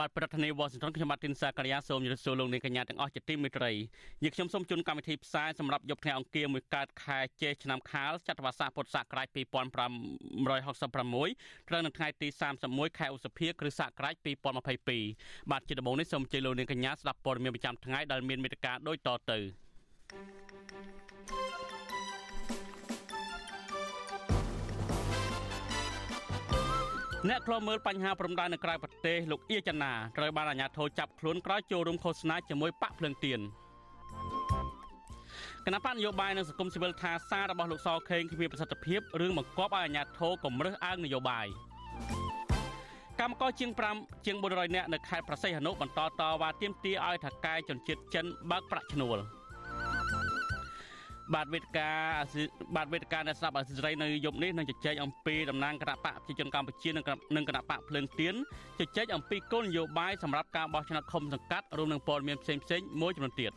បាទប្រធានាធិបតី Washington ខ្ញុំបាទទីនសាករិយាសូមជម្រាបសួរលោកនាងកញ្ញាទាំងអស់ជាទីមេត្រីយើខ្ញុំសូមជូនកម្មវិធីផ្សាយសម្រាប់យប់ថ្ងៃអង្គារមួយកើតខែចេឆ្នាំខាលចត្វាស័កពុទ្ធសករាជ2566ត្រូវនៅថ្ងៃទី31ខែឧសភាគ្រិស្តសករាជ2022បាទជាដំបូងនេះសូមអញ្ជើញលោកនាងកញ្ញាស្ដាប់ព័ត៌មានប្រចាំថ្ងៃដែលមានមេត្តាដូចតទៅ អ្នកខ្លោមើលបញ្ហាព្រំដែននៅក្រៅប្រទេសលោកអៀចនាត្រូវបានអាជ្ញាធរចាប់ខ្លួនក្រោយចូលរួមឃោសនាជាមួយបាក់ភ្លើងទៀនគណៈបកនយោបាយនិងសង្គមស៊ីវិលថាសាររបស់លោកសខេងគ្មានប្រសិទ្ធភាពរឿងបង្កប់ឲ្យអាជ្ញាធរគម្រើសអើងនយោបាយកម្មករជាង5ជាង400នាក់នៅខេត្តប្រសិទ្ធអនុបន្តតវ៉ាទាមទារឲ្យថកែជនជាតិចិនបើកប្រាក់ឈ្នួល។ បាទវេទិកាបាទវេទិកាអ្នកស្ដាប់អសិរ័យនៅយប់នេះនឹងជជែកអំពីតំណាងគណៈបកប្រជាជនកម្ពុជានិងគណៈបកភ្លើងទៀនជជែកអំពីគោលនយោបាយសម្រាប់ការបោះឆ្នោតឃុំសង្កាត់រួមនឹងព័ត៌មានផ្សេងផ្សេងមួយចំនួនទៀត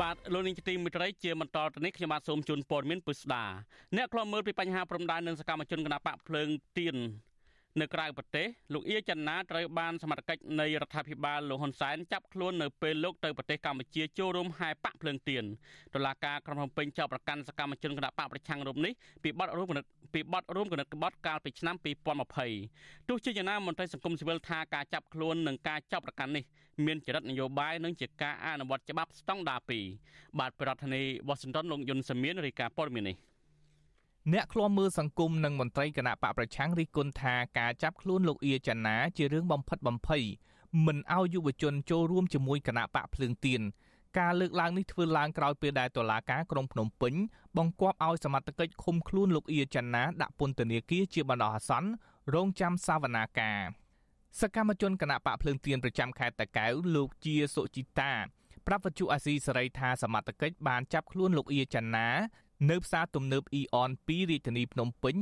បាទលោកនាងជាទីមិត្តរីជាបន្តទៅនេះខ្ញុំបាទសូមជូនព័ត៌មានពុស្ដាអ្នកខ្លោមើលពីបញ្ហាព្រំដែននិងសកម្មជនគណៈបកភ្លើងទៀន នៅក្រៅប្រទេសលោកអៀចន្ទាត្រូវបានសមត្ថកិច្ចនៃរដ្ឋាភិបាលលោកហ៊ុនសែនចាប់ខ្លួននៅពេលលោកទៅប្រទេសកម្ពុជាចូលរួមហែបាក់ភ្លើងទៀនតុលាការក្រុងភ្នំពេញចាប់ប្រកាន់សកម្មជនគណបកប្រឆាំងរូបនេះពីបទរួមគណិតពីបទរួមគណិតក្បត់កាលពីឆ្នាំ2020ទោះជាយ៉ាងណាមន្ត្រីសង្គមស៊ីវិលថាការចាប់ខ្លួននិងការចាប់ប្រកាន់នេះមានចរិតនយោបាយនិងជាការអនុវត្តច្បាប់ស្តង់ដារ2បាទប្រធានាធិបតី Washington លោកយុនសាមៀនរាយការណ៍ព័ត៌មាននេះ អ្នកឃ្លាំមើលសង្គមនិងមន្ត្រីគណៈបកប្រឆាំងរិះគន់ថាការចាប់ខ្លួនលោកអៀចាណាជារឿងបំផិតបំភ័យមិនឲ្យយុវជនចូលរួមជាមួយគណៈបកភ្លើងទៀនការលើកឡើងនេះធ្វើឡើងក្រោយពេលដែលតុលាការក្រុងភ្នំពេញបង្គាប់ឲ្យសមត្ថកិច្ចឃុំខ្លួនលោកអៀចាណាដាក់ពន្ធនាគារជាបណ្ដោះអាសន្នរងចាំសវនាការសកម្មជនគណៈបកភ្លើងទៀនប្រចាំខេត្តតាកែវលោកជាសុជីតាប្រាប់វិទ្យុអាស៊ីសេរីថាសមត្ថកិច្ចបានចាប់ខ្លួនលោកអៀចាណា នៅផ្សារទំនើបអ៊ីអន2រាជធានីភ្នំពេញ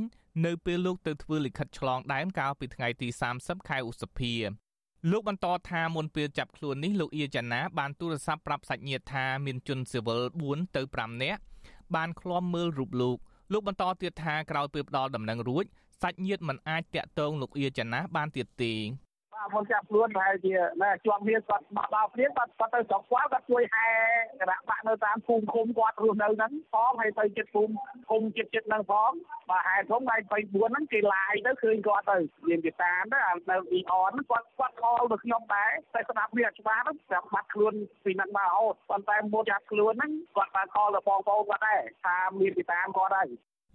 នៅពេលលោកទៅធ្វើលិខិតឆ្លងដែនកាលពីថ្ងៃទី30ខែឧសភាលោកបន្តថាមុនពេលចាប់ខ្លួននេះលោកអៀចាណាបានទូរស័ព្ទប្រាប់សាច់ញាតិថាមានជនស៊ីវិល4ទៅ5នាក់បានឃ្លាំមើលរូបលោកលោកបន្តទៀតថាក្រោយពេលផ្ដាល់ដំណឹងរួចសាច់ញាតិមិនអាចតាក់ទងលោកអៀចាណាបានទៀតទេ មុនចាប់ខ្លួនប្រហែលជាណែជាប់ហ៊ានគាត់បាក់បោព្រៀងគាត់គាត់ទៅស្រុកគាត់គាត់ជួយហែគណៈបាក់នៅតាមភូមិឃុំគាត់រស់នៅហ្នឹងផងហើយទៅចិត្តភូមិឃុំចិត្តចិត្តហ្នឹងផងបាទហែធំថ្ងៃ24ហ្នឹងគេឡាយទៅឃើញគាត់ទៅមានគេតាមទៅនៅអ៊ីអនគាត់គាត់ខលទៅខ្ញុំដែរតែស្ដាប់វាច្បាស់ស្រាប់បាត់ខ្លួនពីហ្នឹងមករហូតប៉ុន្តែមុនចាប់ខ្លួនហ្នឹងគាត់បានខលទៅបងប្អូនគាត់ដែរថាមានគេតាមគាត់ហើយ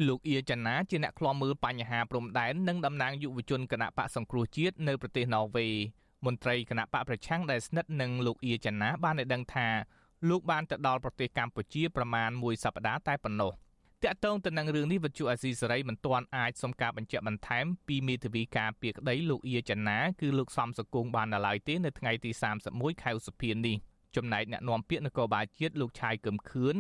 លោកអៀចាណាជាអ្នកឃ្លាំមើលបញ្ហាព្រំដែននិងតំណាងយុវជនគណៈបកសង្គ្រោះជាតិនៅប្រទេសណ័រវេមន្ត្រីគណៈបកប្រឆាំងដែលស្និទ្ធនឹងលោកអៀចាណាបានឲ្យដឹងថាលោកបានទៅដល់ប្រទេសកម្ពុជាប្រមាណមួយសប្តាហ៍តែប៉ុណ្ណោះតាក់ទងទៅនឹងរឿងនេះវិទ្យុអាស៊ីសេរីមិនទាន់អាចសុំការបញ្ជាក់បន្ថែមពីមេធាវីការពារក្តីលោកអៀចាណាគឺលោកសំសកុងបានដល់ឡើយទេនៅថ្ងៃទី31ខែឧសភានេះចំណែកអ្នកនាំពាក្យនគរបាលជាតិលោកឆាយកឹមខឿន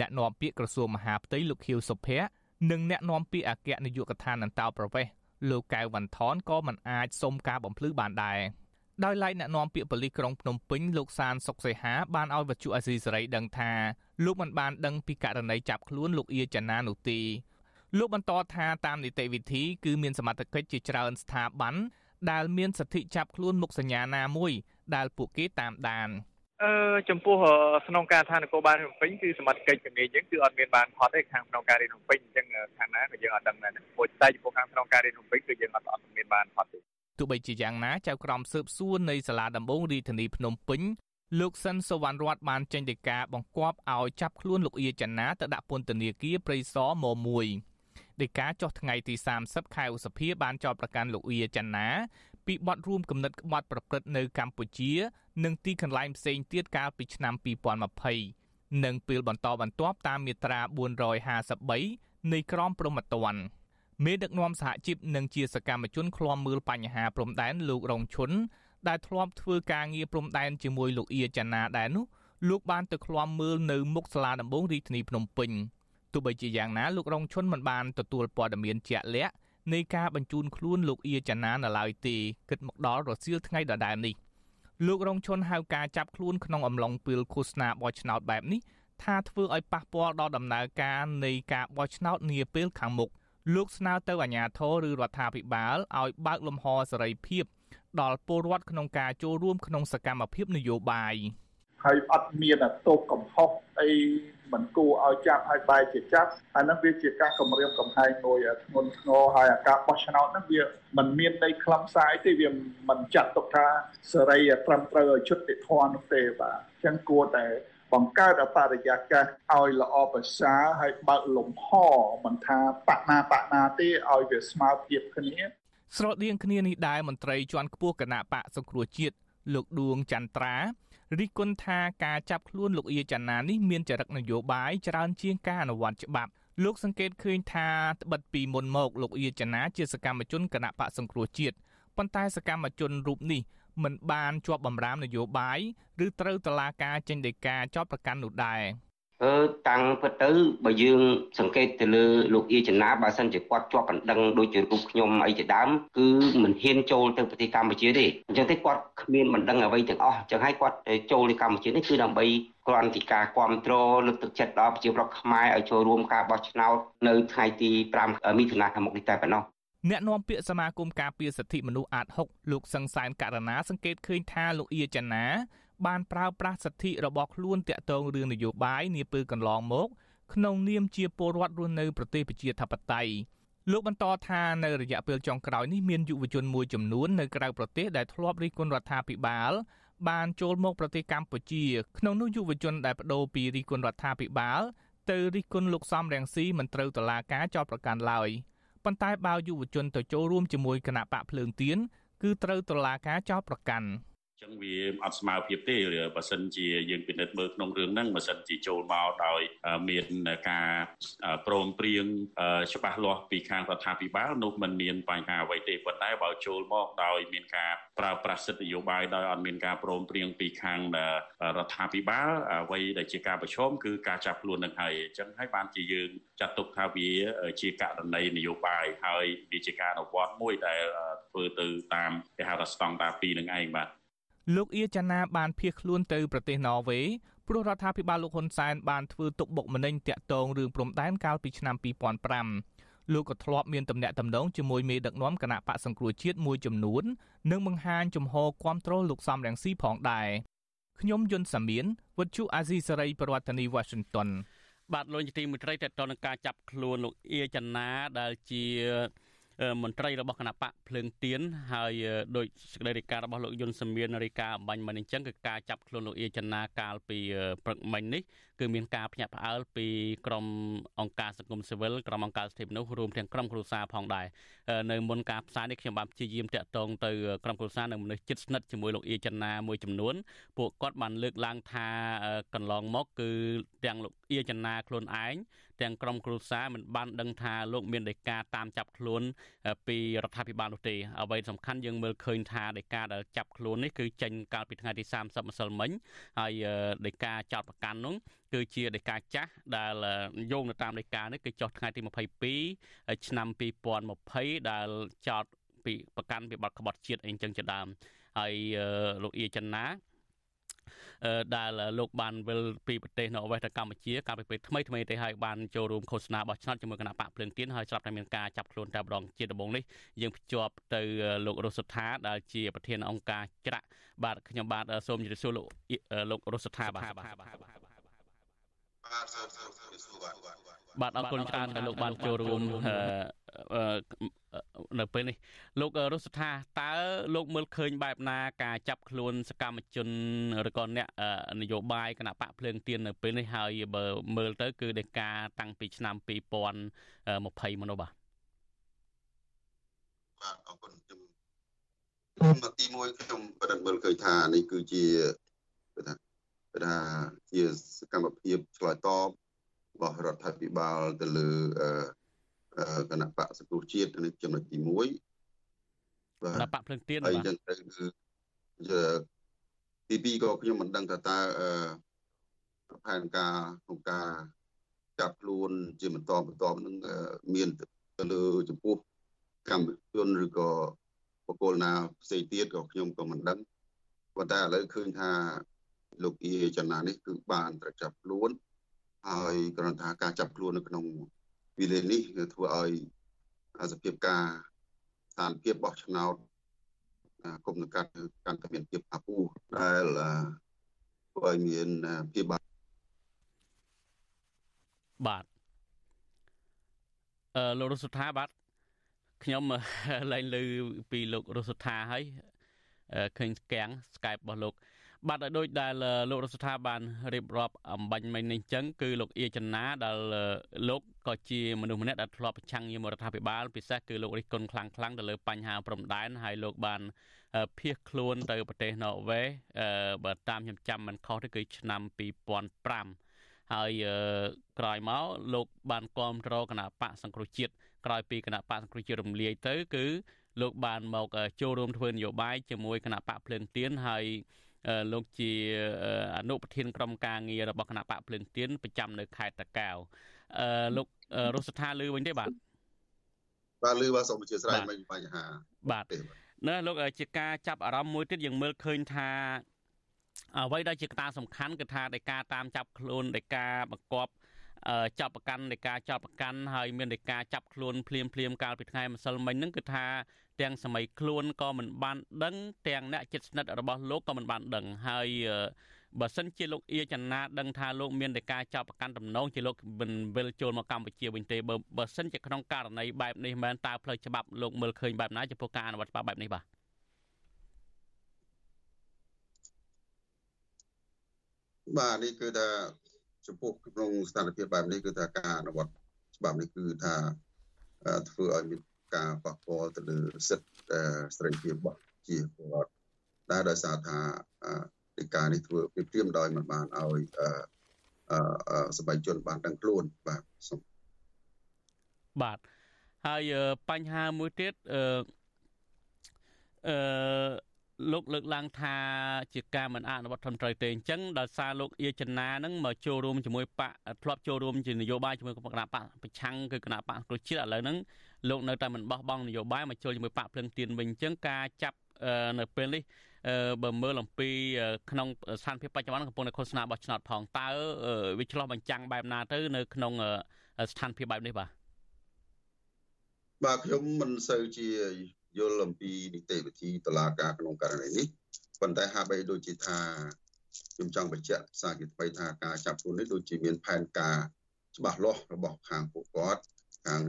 អ្នកនាំពាក្យក្រសួងមហាផ្ទៃលោកខៀវសុភ័ក្រ និងអ្នកនាំពាក្យអគ្គនាយកដ្ឋានអន្តោប្រវេសន៍លោកកៅវ៉ាន់ថនក៏មិនអាចសុំការបំភ្លឺបានដែរដោយឡែកអ្នកនាំពាក្យប៉ូលីសក្រុងភ្នំពេញលោកសានសុកសីហាបានឲ្យវត្ថុអាស៊ីសេរីដឹងថាលោកមិនបានដឹងពីករណីចាប់ខ្លួនលោកអៀចាណានោះទេលោកបន្តថាតាមនីតិវិធីគឺមានសមត្ថកិច្ចជាច្រើនស្ថាប័នដែលមានសិទ្ធិចាប់ខ្លួនមុខសញ្ញាណាមួយដែលពួកគេតាមដាន។ អឺចំពោះស្នងការឋាននគរបាលភ្នំពេញគឺសមត្ថកិច្ចជំនាញយើងគឺអត់មានបានផុតទេខាងស្នងការរាជភ្នំពេញអញ្ចឹងខាងណាក៏យើងអត់ដឹងដែរព្រោះតែចំពោះខាងស្នងការរាជភ្នំពេញគឺយើងអត់អត់មានបានផុតទេទោះបីជាយ៉ាងណាចៅក្រមស៊ើបសួរនៃសាលាដំបងរាជធានីភ្នំពេញលោកសិនសវណ្ណរតបានចេញដីកាបង្គាប់ឲ្យចាប់ខ្លួនលោកអៀចាណាទៅដាក់ពន្ធនាគារព្រៃសរម1ដីកាចុះថ្ងៃទី30ខែឧសភាបានចោទប្រកាន់លោកអៀចាណា ពីបទរួមគំនិតក្បត់ប្រព្រឹត្តនៅកម្ពុជា និងទីកន្លែងផ្សេងទៀតកាលពីឆ្នាំ2020និងពេលបន្តបន្ទាប់តាមមាត្រា453នៃក្រមព្រហ្មទណ្ឌមេដឹកនាំសហជីពនិងជាសកម្មជនឃ្លាំមើលបញ្ហាព្រំដែនលោករងឈុនដែលធ្លាប់ធ្វើការងារព្រំដែនជាមួយលោកអៀចាណាដែរនោះលោកបានទៅឃ្លាំមើលនៅមុខសាលាដំបងរាជធានីភ្នំពេញទោះបីជាយ៉ាងណាលោករងឈុនមិនបានទទួលព័ត៌មានជាក់លាក់ នៃការបញ្ជូនខ្លួនលោកអៀចាណានៅឡើយទេគិតមកដល់រសៀលថ្ងៃដដែលនេះលោករងឈុនហៅការចាប់ខ្លួនក្នុងអំឡុងពេលឃោសនាបោះឆ្នោតបែបនេះថាធ្វើឲ្យប៉ះពាល់ដល់ដំណើរការនៃការបោះឆ្នោតនាពេលខាងមុខលោកស្នើទៅអាជ្ញាធរឬរដ្ឋាភិបាលឲ្យបើកលំហសេរីភាពដល់ពលរដ្ឋក្នុងការចូលរួមក្នុងសកម្មភាពនយោបាយ ហើយអត់មានទោសកំហុសអីមិនគួរឲ្យចាប់ឲ្យបែរជាចាប់ហើយនឹងវាជាការគម្រាមកំហែងមួយធ្ងន់ធ្ងរហើយអាការបោះឆ្នោតហ្នឹងវាមិនមានន័យខ្លឹមសារទេវាមិនចាត់ទុកថាសេរីត្រឹមត្រូវឲ្យយុត្តិធម៌នោះទេបាទអញ្ចឹងគួរតែបង្កើតបរិយាកាសឲ្យល្អប្រសើរហើយបើកលំហមិនថាបណាបណាទេឲ្យវាស្មើភាពគ្នាស្រដៀងគ្នានេះដែរមន្ត្រីជាន់ខ្ពស់គណៈបកសង្គ្រោះជាតិលោកឌួងចន្ទ្រា រិះគន់ថាការចាប់ខ្លួនលោកអៀចាណានេះមានចរិតនយោបាយច្រើនជាងការអនុវត្តច្បាប់លោកសង្កេតឃើញថាត្បិតពីមុនមកលោកអៀចាណាជាសកម្មជនគណៈបកសង្គ្រោះជាតិប៉ុន្តែសកម្មជនរូបនេះមិនបានជាប់បំរាមនយោបាយឬត្រូវតឡាការចេញដីកាចោតប្រកាន់នោះដែរ អឺតាំងពិតទៅបើយើងសង្កេតទៅលើលោកអៀចនាបើសិនជាគាត់ជាប់បណ្ដឹងដូចជារូបខ្ញុំអីជាដើមគឺមិនហ៊ានចូលទៅប្រទេសកម្ពុជាទេអញ្ចឹងទេគាត់គ្មានបណ្ដឹងអ្វីទាំងអស់អញ្ចឹងហើយគាត់ចូលទៅកម្ពុជានេះគឺដើម្បីគ្រាន់តែការគ្រប់គ្រងលើកទឹកចិត្តដល់ប្រជាប្រដ្ឋខ្មែរឲ្យចូលរួមការបោះឆ្នោតនៅថ្ងៃទី5មិថុនាខាងមុខនេះតែប៉ុណ្ណោះអ្នកនាំពាក្យសមាគមការពារសិទ្ធិមនុស្សអាត6លោកសង្សានករណាសង្កេតឃើញថាលោកអៀចាណា បានប្រើប្រាស់សិទ្ធិរបស់ខ្លួនតាក់ទងរឿងនយោបាយនាពេលកន្លងមក ក្នុងនាមជាពលរដ្ឋរស់នៅប្រទេសប្រជាធិបតេយ្យលោកបន្តថានៅរយៈពេលចុងក្រោយនេះមានយុវជនមួយចំនួននៅក្រៅប្រទេសដែលធ្លាប់រិះគន់រដ្ឋាភិបាល បានចូលមកប្រទេសកម្ពុជា ក្នុងនោះយុវជនដែលបដូរពីរិះគន់រដ្ឋាភិបាលទៅរិះគន់លោកសំរងស៊ីមិនត្រូវតុលាការចោទប្រកាន់ឡើយប៉ុន្តែបើយុវជនទៅចូលរួមជាមួយគណៈបកភ្លើងទៀនគឺត្រូវតុលាការចោទប្រកាន់ ចឹងវាអត់ស្មើភាពទេបើសិនជាយើងពិនិត្យមើលក្នុងរឿងហ្នឹងបើសិនជាចូលមកដោយមានការព្រមព្រៀងច្បាស់លាស់ពីខាងរដ្ឋាភិបាលនោះมันមានបញ្ហាអ្វីទេប៉ុន្តែបើចូលមកដោយមានការប្រើប្រាស់សិទ្ធិនយោបាយដោយអត់មានការព្រមព្រៀងពីខាងរដ្ឋាភិបាលអ្វីដែលជាការប្រឈមគឺការចាប់ខ្លួននឹងហើយអញ្ចឹងហើយបានជាយើងចាត់ទុកថាវាជាករណីនយោបាយហើយវាជាការអនុវត្តមួយដែលធ្វើទៅតាមគេហៅថាស្តង់ដារ2នឹងឯងបាទ លោកអៀចាណាបានភៀសខ្លួនទៅប្រទេសណ័រវេសព្រោះរដ្ឋាភិបាលលោកហ៊ុនសែនបានធ្វើទុកបុកម្នេញតាក់ទងរឿងព្រំដែនកាលពីឆ្នាំ2005លោកក៏ធ្លាប់មានទំនាក់ទំនងជាមួយមេដឹកនាំគណៈបកសង្គ្រោះជាតិមួយចំនួននិងបង្ហាញជំហរគាំទ្រលោកសំរងស៊ីផងដែរខ្ញុំយុនសាមៀនវិទ្យុអាស៊ីសេរីប្រធានាធិបតី Washington បាទលោកនាទីមេត្រីតទៅនឹងការចាប់ខ្លួនលោកអៀចនាដែលជា មន្ត្រីរបស់គណៈបកភ្លើងទៀនហើយដោយសេចក្តីរាយការណ៍របស់លោកយុនសមៀនរាយការណ៍អំបញ្ញមិញអញ្ចឹងគឺការចាប់ខ្លួនលោកអៀចនាកាលពីព្រឹកមិញនេះគឺមានការភ្ញាក់ផ្អើលពីក្រមអង្គការសង្គមស៊ីវិលក្រមអង្គការសិទ្ធិមនុស្សរួមទាំងក្រមគ្រួសារផងដែរនៅមុនការផ្សាយនេះខ្ញុំបានព្យាយាមតាក់ទងទៅក្រមគ្រួសារនិងមនុស្សជិតស្និទ្ធជាមួយលោកអៀចនាមួយចំនួនពួកគាត់បានលើកឡើងថាកន្លងមកគឺទាំងលោកអៀចនាខ្លួនឯង ទាំងក្រុមគ្រួសារមិនបានដឹងថាលោកមានដីកាតាមចាប់ខ្លួនពីរដ្ឋាភិបាលនោះទេអ្វីសំខាន់យើងមើលឃើញថាដីកាដែលចាប់ខ្លួននេះគឺចេញកាលពីថ្ងៃទី30ម្សិលមិញហើយដីកាចោតប្រកាន់នោះគឺជាដីកាចាស់ដែលយោងទៅតាមដីកានេះគឺចុះថ្ងៃទី22ឆ្នាំ2020ដែលចោតពីប្រកាន់ពីបទក្បត់ជាតិអីចឹងជាដើមហើយលោកអៀចិនណា ដែលលោកបានវិលពីប្រទេសនៅអវេសទៅកម្ពុជាកាលពីពេលថ្មីថ្មីទេហើយបានចូលរួមឃោសនាបោះឆ្នោតជាមួយគណៈបកភ្លើងទៀនហើយស្រាប់តែមានការចាប់ខ្លួនតែម្ដងជាដំបូងនេះយើងភ្ជាប់ទៅលោករស់សុថាដែលជាប្រធានអង្គការច្រាក់បាទខ្ញុំបាទសូមជម្រាបសួរលោកលោករស់សុថាបាទបាទអរគុណច្រើនដែលលោកបានចូលរួម នៅពេលនេះលោករស់ថាតើលោកមើលឃើញបែបណាការចាប់ខ្លួនសកម្មជនឬក៏អ្នកនយោបាយគណៈបកភ្លើងទៀននៅពេលនេះហើយបើមើលទៅ គឺនៃការតាំងពីឆ្នាំ2020មកនោះបាទបាទអរគុណខ្ញុំខ្ញុំទី1ខ្ញុំប្រឌិតមើលឃើញថានេះគឺជាគេថាគេថាជាសកម្មភាពឆ្លើយតបរបស់រដ្ឋាភិបាលទៅលើ គណៈបកសង្គ្រោះជាតិនេះចំណុចទី1បាទគណៈបកភ្លឹងទៀនបាទហើយចឹងទៅគឺទី2ក៏ខ្ញុំមិនដឹងថាតើផែនការក្នុងការចាប់ខ្លួនជាបន្តបន្តនឹងមានទៅលើចំពោះកម្មជនឬក៏បកគលណាផ្សេងទៀតក៏ខ្ញុំក៏មិនដឹងប៉ុន្តែឥឡូវឃើញថាលោកអ៊ីចនានេះគឺបានត្រចាប់ខ្លួនហើយគ្រាន់ថាការចាប់ខ្លួននៅក្នុង វិលានេះគឺធ្វើឲ្យសភាពការស្ថានភាពបោះឆ្នោតគុំនឹងកាត់កាន់តែមានភាពអាពូដែលធ្វើឲ្យមានភាពបាបាទអឺលោករសុថាបាទខ្ញុំឡើងលើពីលោករសុថាហើយឃើញស្គាំង Skype របស់លោក បាទឲ្យដូចដែលលោករស្ថាបានរៀបរាប់អំបញ្ញមិញនេះអញ្ចឹងគឺលោកអៀចនាដែលលោក ក៏ជាមនុស្សម្នាក់ដែលធ្លាប់ប្រឆាំងជាមួយរដ្ឋាភិបាលពិសេសគឺលោករិះគន់ខ្លាំងខ្លាំងទៅលើបញ្ហាព្រំដែនហើយលោកបានភៀសខ្លួនទៅប្រទេសណ័រវេសបើតាមខ្ញុំចាំមិនខុសទេគឺឆ្នាំ2005ហើយក្រោយមកលោកបានគ្រប់គ្រងគណៈបកសង្គ្រោះជាតិក្រោយពីគណៈបកសង្គ្រោះជាតិរំលាយទៅគឺលោកបានមកចូលរួមធ្វើនយោបាយជាមួយគណៈបកភ្លើងទៀនហើយលោកជាអនុប្រធានក្រុមការងាររបស់គណៈបកភ្លើងទៀនប្រចាំនៅខេត្តតាកែវអឺលោក រស់ស្ថាលឺវិញទេបាទបាទលឺបាទសូមអធិស្ឋានមិនបញ្ហាបាទនៅលោកជាការចាប់អារម្មណ៍មួយទៀតយើងមើលឃើញថាអ្វីដែលជាកត្តាសំខាន់គឺថានៃការតាមចាប់ខ្លួននៃការបង្កប់ចាប់ប្រកាន់នៃការចាប់ប្រកាន់ហើយមាននៃការចាប់ខ្លួនភ្លាមភ្លាមកាលពីថ្ងៃម្សិលមិញហ្នឹងគឺថាទាំងសម័យខ្លួនក៏មិនបានដឹងទាំងអ្នកជិតស្និទ្ធរបស់លោកក៏មិនបានដឹងហើយ បើសិនជាលោកអៀចនាដឹងថាលោកមានតែការចាប់ប្រកាន់តំណងជាលោកមិនវិលចូលមកកម្ពុជាវិញទេបើបើសិនជាក្នុងករណីបែបនេះមែនតើផ្លូវច្បាប់លោកមើលឃើញបែបណាចំពោះការអនុវត្តច្បាប់បែបនេះបាទបាទនេះគឺថាចំពោះក្នុងស្ថានភាពបែបនេះគឺថាការអនុវត្តច្បាប់នេះគឺថាធ្វើឲ្យមានការប៉ះពាល់ទៅលើសិទ្ធិសេរីភាពរបស់ជាពលរដ្ឋដែលដោយសារថា ទីការនេះធ្វើពីព្រាមដោយមិនបានឲ្យសបៃជនបានដឹងខ្លួនបាទសូមបាទហើយបញ្ហាមួយទៀតអឺអឺលោកលើកឡើងថាជាការមិនអនុវត្តត្រឹមត្រូវទេអញ្ចឹងដោយសារលោកអៀចនានឹងមកចូលរួមជាមួយបកធ្លាប់ចូលរួមជានយោបាយជាមួយគណៈបកប្រឆាំងគឺគណៈបកប្រជាជាតិឥឡូវហ្នឹងលោកនៅតែមិនបោះបង់នយោបាយមកចូលជាមួយបកភ្លឹងទៀនវិញអញ្ចឹងការចាប់នៅពេលនេះ បើមើលអំពីក្នុងស្ថានភាពបច្ចុប្បន្នកំពុងតែឃោសនាបោះឆ្នោតផងតើវាឆ្លោះបញ្ចាំងបែបណាទៅនៅក្នុងស្ថានភាពបែបនេះបាទបាទខ្ញុំមិនសូវជាយល់អំពីនីតិវិធីតឡាការក្នុងករណីនេះប៉ុន្តែហាក់បីដូចជាថាខ្ញុំចង់បញ្ជាក់សារជាថ្មីថាការចាប់ខ្លួននេះដូចជាមានផែនការច្បាស់លាស់របស់ខាងពួកគាត់ខាង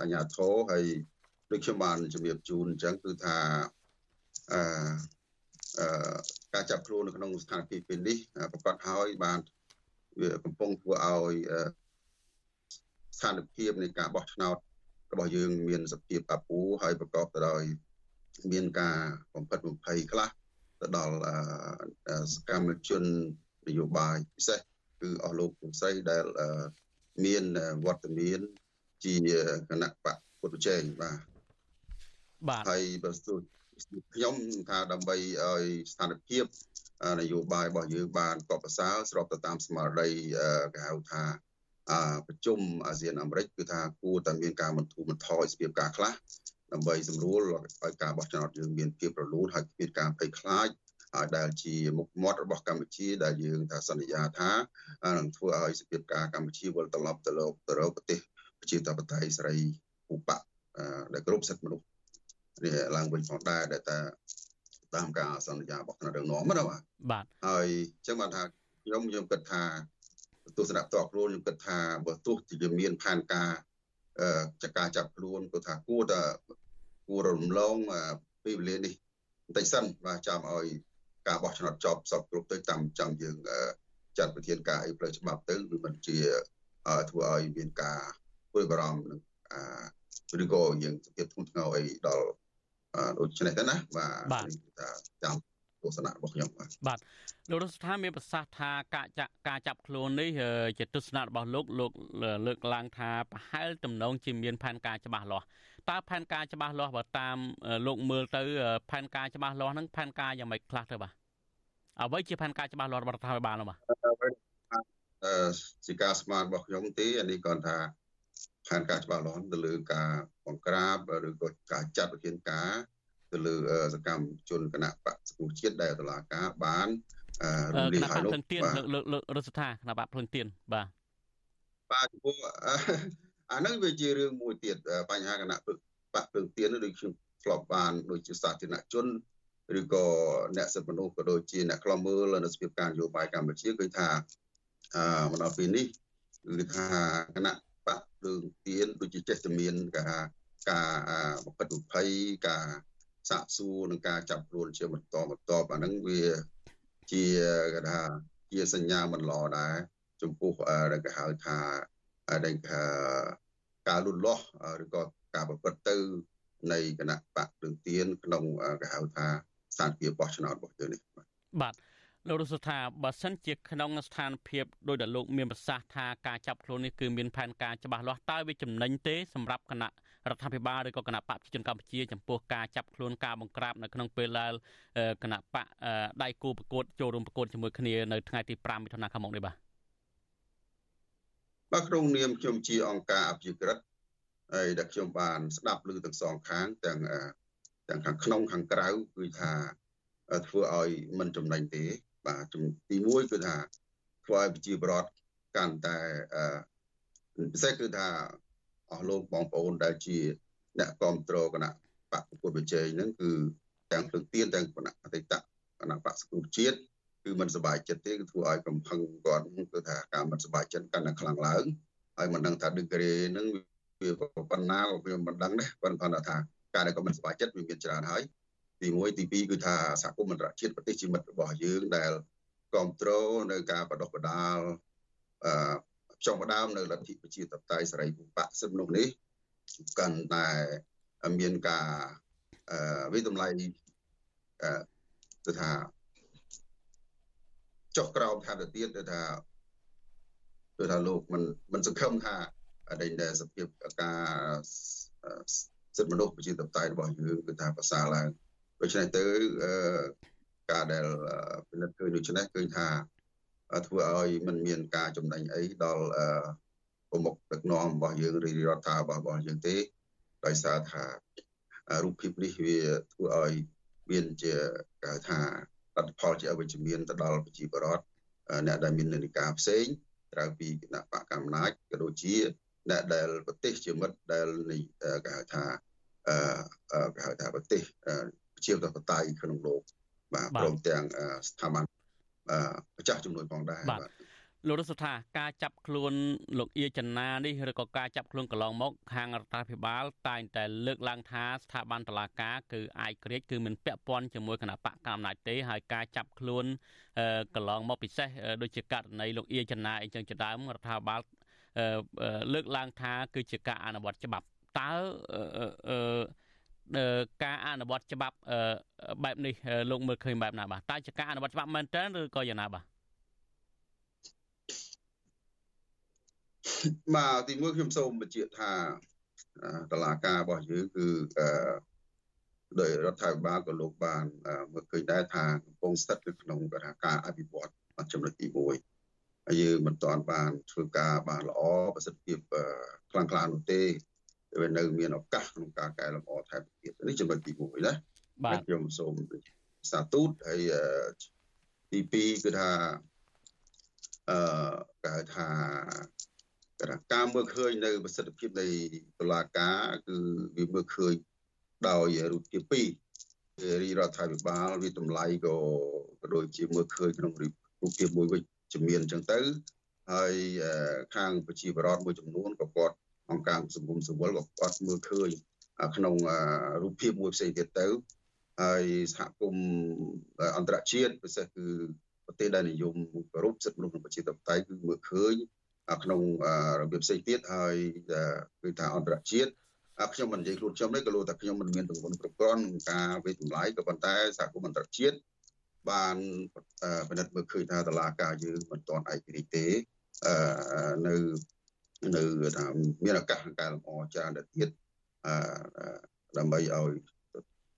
អាជ្ញាធរហើយដូចខ្ញុំបានជំរាបជូនអញ្ចឹងគឺថាអឺអឺ ការចាប់ខ្លួននៅក្នុងស្ថានភាពពេលនេះប្រកាសហើយបានវាកំពុងធ្វើឲ្យស្ថានភាពនៃការបោះឆ្នោតរបស់យើងមានសភាពអាពូហើយប្រកបទៅដោយមានការបំផិតបំភ័យខ្លះទៅដល់សកម្មជននយោបាយពិសេសគឺអស់លោកពុស្រីដែលមានវត្តមានជាគណៈបកពុទ្ធជ័យបាទបាទហើយបើស្ទូ ខ្ញុំថាដើម្បីឲ្យស្ថានភាពនយោបាយរបស់យើងបានកប់ប្រសើរស្របទៅតាមស្មារតីគេហៅថាប្រជុំអាស៊ានអាមេរិកគឺថាគួរតែមានការបន្ធូរបន្ថយស្ពាបការខ្លះដើម្បីសម្រួលឲ្យការបោះឆ្នោតយើងមានភាពរលូនហើយគ្មានការភ័យខ្លាចហើយដែលជាមុខមាត់របស់កម្ពុជាដែលយើងថាសន្យាថានឹងធ្វើឲ្យស្ពាបការកម្ពុជាវិលត្រឡប់ទៅលោកទៅរកប្រទេសប្រជាធិបតេយ្យសេរីឧបៈដែលគ្រប់សិទ្ធិមនុស្ស នេះឡើងវិញផងដែរដែលថាតាមការសន្យារបស់គណៈរដ្ឋមន្ត្រីណាបាទបាទហើយអញ្ចឹងបានថាខ្ញុំខ្ញុំគិតថាទស្សនៈតខ្លួនខ្ញុំគិតថាបើទោះជាមានផែនការចការចាប់ខ្លួនគាត់ថាគួរតែគួររំលងពីវេលានេះបន្តិចសិនបាទចាំឲ្យការបោះឆ្នោតចប់សពគ្រប់ទៅតាមចាំយើងចាត់ប្រធានការអីផ្លូវច្បាប់ទៅគឺមិនជាធ្វើឲ្យមានការព្រួយបារម្ភនឹងឬក៏យើងសភាពធ្ងន់ធ្ងរអីដល់ ដូច្នេះទៅណាបាទចាំទស្សនៈរបស់ខ្ញុំបាទបាទលោករដ្ឋស្ថាមានប្រសាសន៍ថាការចាក់ការចាប់ខ្លួននេះជាទស្សនៈរបស់លោកលោកលើកឡើងថាប្រហែលទំនងជាមានផែនការច្បាស់លាស់តើផែនការច្បាស់លាស់បើតាមលោកមើលទៅផែនការច្បាស់លាស់ហ្នឹងផែនការយ៉ាងម៉េចខ្លះទៅបាទអ្វីជាផែនការច្បាស់លាស់របស់រដ្ឋាភិបាលនោះបាទអឺជាការស្មានរបស់ខ្ញុំទេអានេះគាត់ថា ផែនការច្បាស់លាស់ទៅលើការបង្ក្រាបឬក៏ការចាត់វិធានការទៅលើសកម្មជនគណៈបកសង្គ្រោះជាតិដែលតុលាការបានរំលាយហើយលោកបាទលើករដ្ឋាគណៈបកភ្លឹងទៀនបាទបាទចំពោះអាហ្នឹងវាជារឿងមួយទៀតបញ្ហាគណៈបកភ្លឹងទៀនដូចខ្ញុំធ្លាប់បានដូចជាសាធារណជនឬក៏អ្នកសិទ្ធិមនុស្សក៏ដូចជាអ្នកខ្លំមើលនៅស្ពីបការនយោបាយកម្ពុជាគឺថាអឺមកដល់ពេលនេះគឺថាគណៈ បកភ្លើងទៀនដូចជាចេះតែមានគេថាការបំផិតបំភ័យការសាកសួរនិងការចាប់ខ្លួនជាបន្តបន្តអាហ្នឹងវាជាគេថាជាសញ្ញាមិនល្អដែរចំពោះដែលគេហៅថាដែលការលូតលាស់ឬក៏ការប្រព្រឹត្តទៅ នៃគណៈបកភ្លើងទៀនក្នុងគេហៅថាស្ថានភាពបោះឆ្នោតរបស់យើងនេះបាទ លោករស់ថាបើសិនជាក្នុងស្ថានភាពដោយដែលលោកមានប្រសាសន៍ថាការចាប់ខ្លួននេះគឺមានផែនការច្បាស់លាស់តើវាចំណេញទេសម្រាប់គណៈរដ្ឋាភិបាលឬក៏គណៈបកប្រជាជនកម្ពុជាចំពោះការចាប់ខ្លួនការបង្ក្រាបនៅក្នុងពេលដែលគណៈបកដៃគូប្រកួតចូលរួមប្រកួតជាមួយគ្នានៅថ្ងៃទី5មិថុនាខាងមុខនេះបាទបាទក្នុងនាមខ្ញុំជាអង្គការអភិជាក្រិតហើយដែលខ្ញុំបានស្ដាប់ឮទាំងសងខាងទាំងទាំងខាងក្នុងខាងក្រៅគឺថាធ្វើឲ្យមិនចំណេញទេ បាទទី1គឺថាធ្វើឲ្យប្រជាពលរដ្ឋកាន់តែពិសេសគឺថាអស់លោកបងប្អូនដែលជាអ្នកគ្រប់គ្រងគណៈបកប្រកួតប្រជែងហ្នឹងគឺទាំងព្រឹកទៀនទាំងគណៈអតីតគណៈបកសង្គ្រោះជាតិគឺមិនសบายចិត្តទេគឺធ្វើឲ្យកំផឹងគាត់គឺថាការមិនសบายចិត្តកាន់តែខ្លាំងឡើងហើយមិនដឹងថាឌីក្រេហ្នឹងវាប៉ុណ្ណាក៏វាមិនដឹងដែរប៉ុន្តែថាការដែលគាត់មិនសบายចិត្តវាមានច្រើនហើយ ទី1ទី2គឺថាសហគមន៍អន្តរជាតិប្រទេសជាមិត្តរបស់យើងដែលគ្រប់គ្រងនៅការបដិបដាលអឺចុងផ្ដើមនៅលទ្ធិប្រជាធិបតេយ្យសេរីភូបកសិទ្ធិមនុស្សនេះកាន់តែមានការអឺវិតម្លៃអឺទៅថាចុះក្រោមថាទៅទៀតទៅថាទៅថាលោកមិនមិនសង្ឃឹមថាដែលសភាពការសិទ្ធិមនុស្សប្រជាធិបតេយ្យរបស់យើងគឺថាប្រសើរឡើង ដូច្នេះទៅការដែលពិនិត្យឃើញដូច្នេះគឺថាធ្វើឲ្យมันមានការចំណេញអីដល់ប្រមុខដឹកនាំរបស់យើងឬរដ្ឋាភិបាលរបស់យើងទេដោយសារថារូបភាពនេះវាធ្វើឲ្យមានជាគេថាលទ្ធផលជាអវិជ្ជមានទៅដល់ប្រជាពលរដ្ឋអ្នកដែលមាននាฬิកាផ្សេងក្រៅពីគណៈបកកម្មាក៏ដូចជាអ្នកដែលប្រទេសជាមិត្តដែលគេហៅថាអឺគេហៅថាប្រទេស ជាធិបតេយ្យក្នុងលោកបាទព្រមទាំងស្ថាប័នម្ចាស់ជំនួយផងដែរបាទលោករស់ថាការចាប់ខ្លួនលោកអៀចនានេះឬក៏ការចាប់ខ្លួនកន្លងមកខាងរដ្ឋាភិបាល តែងតែលើកឡើងថាស្ថាប័នតុលាការគឺអាយក្រិចគឺមិនពាក់ព័ន្ធជាមួយគណៈបកកណ្ដាលអំណាចទេហើយការចាប់ខ្លួនកន្លងមកពិសេសដូចជាករណីលោកអៀចនាអីចឹងជាដើមរដ្ឋាភិបាលលើកឡើងថាគឺជាការអនុវត្តច្បាប់តើ ការអនុវត្តច្បាប់បែបនេះលោកមើលឃើញបែបណាបាទតើជាការអនុវត្តច្បាប់មែនទែនឬក៏យ៉ាងណាបាទបាទទីមួយខ្ញុំសូមបញ្ជាក់ថាតឡាការរបស់យើងគឺដោយរដ្ឋាភិបាលក៏លោកបានមើលឃើញដែរថាកំពុងស្ថិតនៅក្នុងការអភិវឌ្ឍចំណុចទី1ហើយយើងមិនទាន់បានធ្វើការបានល្អប្រសិទ្ធភាពខ្លាំងក្លានោះទេ វានៅមានឱកាសក្នុងការកែលម្អថែមទៀតនេះចំណុចទី1ណាបាទខ្ញុំសូមសាទូតហើយទី2គឺថាអឺគេហៅថាការមើលឃើញនៅប្រសិទ្ធភាពនៃតុលាការគឺវាមើលឃើញដោយរូបភាពពីររីរដ្ឋាភិបាលវាតម្លៃក៏ក៏ដូចជាមើលឃើញក្នុងរូបភាពមួយវិជ្ជមានអញ្ចឹងទៅហើយខាងប្រជាបរតមួយចំនួនក៏គាត់ អង្គការសង្គមស៊ីវិលក៏គាត់មើលឃើញក្នុងរូបភាពមួយផ្សេងទៀតទៅហើយសហគមន៍អន្តរជាតិពិសេសគឺប្រទេសដែលនិយមគោរពសិទ្ធិមនុស្សនិងប្រជាធិបតេយ្យគឺមើលឃើញក្នុងរបៀបផ្សេងទៀតហើយគឺថាអន្តរជាតិខ្ញុំមិននិយាយខ្លួនខ្ញុំទេក៏លោកថាខ្ញុំមិនមានទង្វើគ្រប់គ្រាន់ក្នុងការវិតម្លៃក៏ប៉ុន្តែសហគមន៍អន្តរជាតិបានពិនិត្យមើលឃើញថាតឡាការយើងមិនទាន់ឯករាជ្យទេនៅ នៅថាមានឱកាសក្នុងការលម្អច្រើនទៅទៀតអឺដើម្បីឲ្យ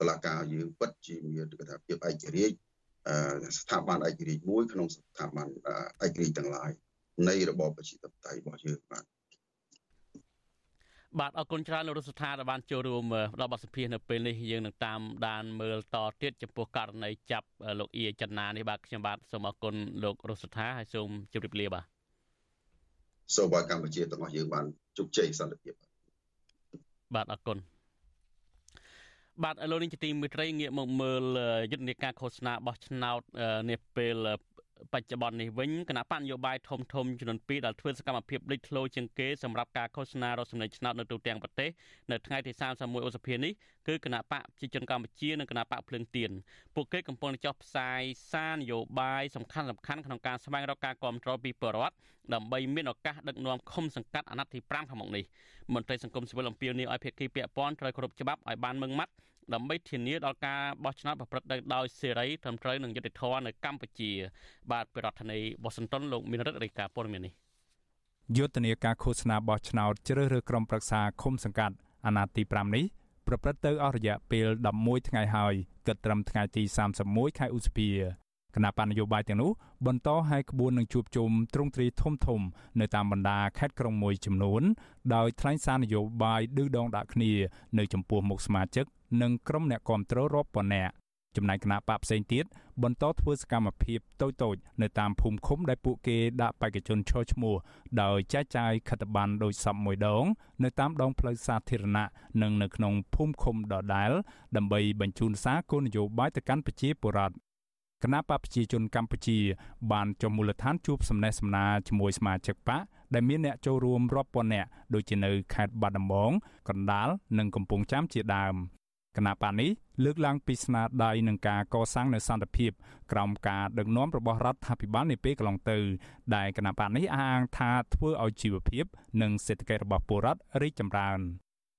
តឡាការយើងពិតជាមានគេថាភាពឯករាជ្យស្ថាប័នឯករាជ្យមួយក្នុងស្ថាប័នឯករាជ្យទាំងឡាយនៃរបបប្រជាធិបតេយ្យរបស់យើងបាទបាទអរគុណច្រើនលោករដ្ឋាភិបាលបានចូលរួមដល់បទសភានៅពេលនេះយើងនឹងតាមដានមើលតទៀតចំពោះករណីចាប់លោកអ៊ីចន្ទានេះបាទខ្ញុំបាទសូមអរគុណលោករដ្ឋាភិបាលហើយសូមជម្រាបលាបាទ សូមឲ្យកម្ពុជាទាំងអស់យើងបានជោគជ័យសន្តិភាពបាទអរគុណបាទលោកនាងជាទីមេត្រីងាកមកមើលយុទ្ធនាការឃោសនាបោះឆ្នោតនេះពេល បច្ចុប្បន្ននេះវិញគណៈបញ្ញោបាយធំធំចំនួន2ដែលធ្វើសកម្មភាពលេចធ្លោជាងគេសម្រាប់ការឃោសនារកសម្លេងឆ្នោតនៅទូទាំងប្រទេសនៅថ្ងៃទី31ឧសភានេះគឺគណៈបកប្រជាជនកម្ពុជានិងគណៈបកភ្លើងទៀនពួកគេកំពុងចោះផ្សាយសារនយោបាយសំខាន់សំខាន់ក្នុងការស្វែងរកការគ្រប់គ្រងពីប្រជាពលរដ្ឋដើម្បីមានឱកាសដឹកនាំឃុំសង្កាត់អាណត្តិទី5ខាងមុខនេះមន្ត្រីសង្គមស៊ីវិលអំពាវនាវឲ្យភាគីពាក់ព័ន្ធត្រូវគោរពច្បាប់ឲ្យបានម៉ឺងម៉ាត់ ដើម្បីធានាដល់ការបោះឆ្នោតប្រព្រឹត្តទៅដោយសេរីត្រឹមត្រូវនិងយុត្តិធម៌នៅកម្ពុជា បាទប្រធានាធិបតីវ៉ាស៊ីនតោនលោកមានរដ្ឋរាជការព័ត៌មាននេះយុទ្ធនាការឃោសនាបោះឆ្នោតជ្រើសរើសក្រុមប្រឹក្សាឃុំសង្កាត់អាណត្តិទី5នេះប្រព្រឹត្តទៅអស់រយៈពេល11ថ្ងៃហើយគិតត្រឹមថ្ងៃទី31ខែឧសភា គណៈបញ្ញយោបាយទាំងនោះបន្តឲ្យក្បួននឹងជួបជុំទ្រង់ទ្រីធំធំ នៅតាមបណ្ដាខេត្តក្រុងមួយចំនួន ដោយថ្លែងសារនយោបាយឌឺដងដាក់គ្នានៅចំពោះមុខសមាជិកនិងក្រុមអ្នកគាំទ្ររាប់ពាន់នាក់ចំណែកគណៈបកផ្សេងទៀតបន្តធ្វើសកម្មភាពតូចៗនៅតាមភូមិឃុំដែលពួកគេដាក់បេក្ខជនឈរឈ្មោះដោយចែកចាយខិត្តប័ណ្ណដោយសពមួយដង នៅតាមដងផ្លូវសាធារណៈនិងនៅក្នុងភូមិឃុំដដែលដើម្បីបញ្ជូនសារគោលនយោបាយទៅកាន់ប្រជាពលរដ្ឋ គណៈបកប្រជាជនកម្ពុជាបានចុះមូលដ្ឋានជួបសំណេះសំណាលជាមួយសមាជិកបកដែលមានអ្នកចូលរួមរាប់ពាន់នាក់ដូចជានៅខេត្តបាត់ដំបងកណ្ដាលនិងកំពង់ចាមជាដើមគណៈបកនេះលើកឡើងពីស្នាដៃនឹងការកសាងនូវសន្តិភាពក្រោមការដឹកនាំរបស់រដ្ឋាភិបាលនាពេលកន្លងទៅ ដែលគណៈបកនេះអះអាងថាធ្វើឲ្យជីវភាព និងសេដ្ឋកិច្ចរបស់ពលរដ្ឋរីកចម្រើន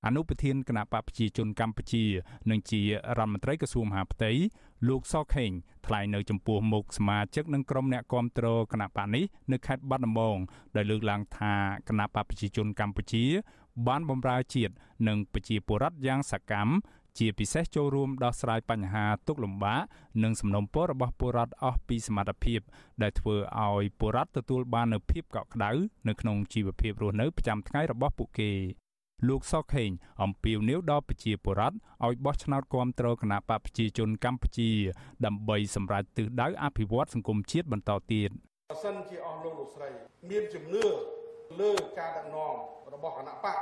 អនុប្រធានគណៈបកប្រជាជនកម្ពុជានិងជារដ្ឋមន្ត្រីក្រសួងមហាផ្ទៃលោកសខេងថ្លែងនៅចំពោះមុខសមាជិកនិងក្រុមអ្នកគាំទ្រគណៈបកនេះនៅខេត្តបាត់ដំបងដែលលើកឡើងថាគណៈបកប្រជាជនកម្ពុជា បានបម្រើជាតិនិងប្រជាពលរដ្ឋយ៉ាងសកម្មជាពិសេសចូលរួមដោះស្រាយបញ្ហាទុកលំបាកនិងសំណុំពររបស់ពលរដ្ឋអស់ពីសមត្ថភាព ដែលធ្វើឲ្យពលរដ្ឋទទួលបាននូវភាពកក់ក្ដៅនៅក្នុងជីវភាពរស់នៅប្រចាំថ្ងៃរបស់ពួកគេ លោកសុកខេងអំពាវនាវដល់ប្រជាពលរដ្ឋឲ្យបោះឆ្នោតគាំទ្រគណៈបកប្រជាជនកម្ពុជា ដើម្បីសម្រេចទិសដៅអភិវឌ្ឍសង្គមជាតិបន្តទៀតបើសិនជាអស់លោកលោកស្រី មានជំនឿលើការដឹកនាំរបស់គណៈបក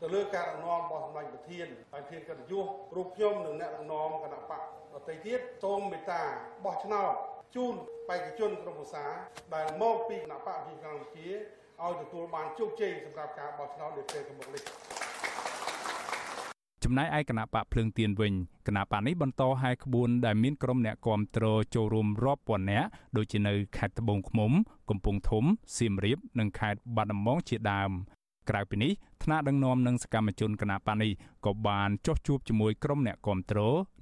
ទៅលើការដឹកនាំរបស់សម្ដេចប្រធានហើយធានកិត្តិយសរូបខ្ញុំនិងអ្នកដឹកនាំគណៈបកដទៃទៀតសូមមេត្តាបោះឆ្នោតជូនបេក្ខជនក្រុមប្រឹក្សាដែលមកពីគណៈបកប្រជាកម្ពុជា ឲ្យទទួលបានជោគជ័យសម្រាប់ការបោះឆ្នោតនៅពេលខាងមុខនេះចំណែកឯគណៈបកភ្លើងទៀនវិញគណៈបកនេះបន្តហែក្បួនដែលមានក្រុមអ្នកគាំទ្រចូលរួមរាប់ពាន់នាក់ដូចជានៅខេត្តត្បូងឃ្មុំ កំពង់ធំសៀមរាប និងខេត្តបាត់ដំបងជាដើមក្រៅពីនេះថ្នាក់ដឹកនាំនិងសកម្មជនគណៈបកនេះក៏បានចុះជួបជាមួយក្រុមអ្នកគាំទ្រ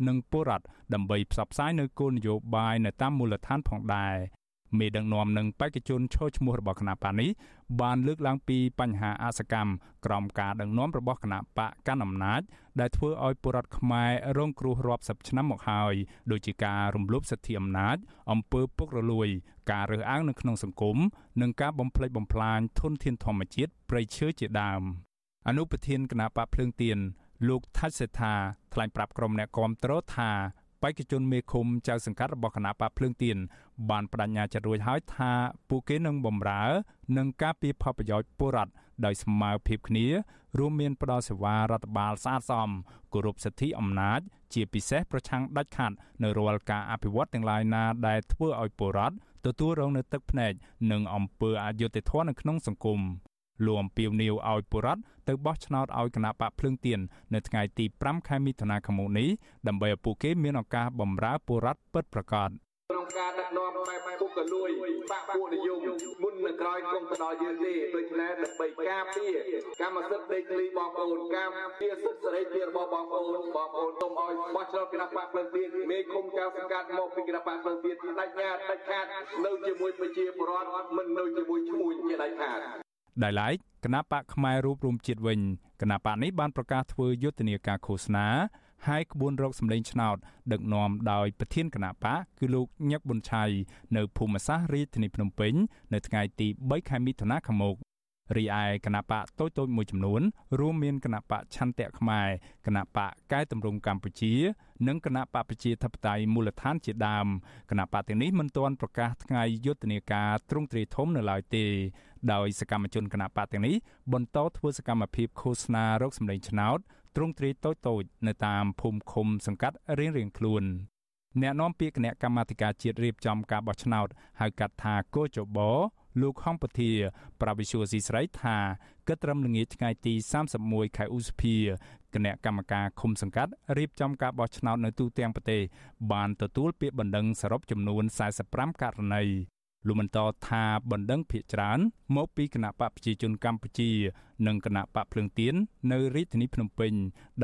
និងពលរដ្ឋដើម្បីផ្សព្វផ្សាយនៅគោលនយោបាយនៅតាមមូលដ្ឋានផងដែរ មេដឹកនាំនិងបេក្ខជនឈរឈ្មោះរបស់គណៈបកនេះបានលើកឡើងពីបញ្ហាអសកម្មក្រោមការដឹកនាំរបស់គណៈបកកណ្ដាលអំណាចដែលធ្វើឲ្យពលរដ្ឋខ្មែររងគ្រោះរាប់សិបឆ្នាំមកហើយដូចជាការរំលោភសិទ្ធិអំណាចអំពើពុករលួយ ការរើសអើងនៅក្នុងសង្គមនិងការបំផ្លិចបំផ្លាញធនធានធម្មជាតិព្រៃឈើជាដើមអនុប្រធានគណៈបកភ្លើងទៀនលោកថាច់សេដ្ឋាថ្លែងប្រាប់ក្រុមអ្នកគាំទ្រថា បេក្ខជនមេឃុំចៅសង្កាត់របស់គណៈបកភ្លើងទៀនបានបដិញ្ញាចិត្តរួចហើយថាពួកគេនឹងបម្រើនិងការពារផលប្រយោជន៍ពលរដ្ឋដោយស្មើភាពគ្នា រួមមានផ្ដល់សេវារដ្ឋបាលស្អាតស្អំគោរពសិទ្ធិអំណាច ជាពិសេសប្រឆាំងដាច់ខាតនៅរាល់ការអភិវឌ្ឍទាំងឡាយណាដែលធ្វើឲ្យពលរដ្ឋទទួលរងនូវទឹកភ្នែកនិងអំពើអយុត្តិធម៌នៅក្នុងសង្គម លោកអំពីវនីវឲ្យបុរដ្ឋទៅបោះឆ្នោតឲ្យគណៈបកភ្លើងទៀននៅថ្ងៃទី5ខែមិថុនាឆ្នាំនេះដើម្បីឲ្យពួកគេមានឱកាសបម្រើបុរដ្ឋពិតប្រាកដក្នុងការដឹកនាំបែបពុកកលួយបាក់ពួកនិយមមុននឹងក្រោយគង់ទៅដល់យើងទេដូច្នេះដើម្បីការពារកម្មសិទ្ធិដីធ្លីបងប្អូនការពារសិទ្ធិសេរីភាពរបស់បងប្អូនបងប្អូនសូមឲ្យបោះឆ្នោតគណៈបកភ្លើងទៀនមេឃុំចៅសង្កាត់មកពីគណៈបកភ្លើងទៀនដាច់ញ៉ាដាច់ខាតនៅជាមួយប្រជាពលរដ្ឋមិននៅជាមួយឈ្មួញជាដាច់ខាត ដែលឡែកគណៈបកផ្នែករូបរួមជាតិវិញគណៈបកនេះបានប្រកាសធ្វើយុទ្ធនាការឃោសនាហើយក្បួនរកសម្លេងឆ្នោតដឹកនាំដោយប្រធានគណៈបកគឺលោកញឹកប៊ុនឆៃនៅភូមិសាស្ត្ររាជធានីភ្នំពេញនៅថ្ងៃទី3ខែមិថុនាខាងមុខរីឯគណៈបកតូចតូចមួយចំនួន រួមមានគណៈបកឆន្ទៈខ្មែរគណៈបកកែតម្រង់កម្ពុជា និងគណៈបកប្រជាធិបតេយ្យមូលដ្ឋានជាដើមគណៈបកទាំងនេះមិនទាន់ប្រកាសថ្ងៃយុទ្ធនាការទ្រង់ទ្រាយធំនៅឡើយទេ ដោយសកម្មជនគណៈបកទាំងនេះបន្តធ្វើសកម្មភាពឃោសនារកសម្លេងឆ្នោតទ្រង់ទ្រាយតូចតូចនៅតាមភូមិឃុំសង្កាត់រៀងៗខ្លួនអ្នកនាំពាក្យគណៈកម្មាធិការជាតិរៀបចំការបោះឆ្នោតហៅកាត់ថាកោចបលោកហំពធាប្រវិសុយស៊ីស្រីថាគិតត្រឹមល្ងាចថ្ងៃទី31ខែឧសភាគណៈកម្មការឃុំសង្កាត់រៀបចំការបោះឆ្នោតនៅទូទាំងប្រទេសបានទទួលពាក្យបណ្ដឹងសរុបចំនួន45ករណី លោកបន្តថាបណ្ដឹងភាកច្រើនមកពីគណៈបកប្រជាជនកម្ពុជា និងគណៈបកភ្លើងទៀននៅរាជធានីភ្នំពេញ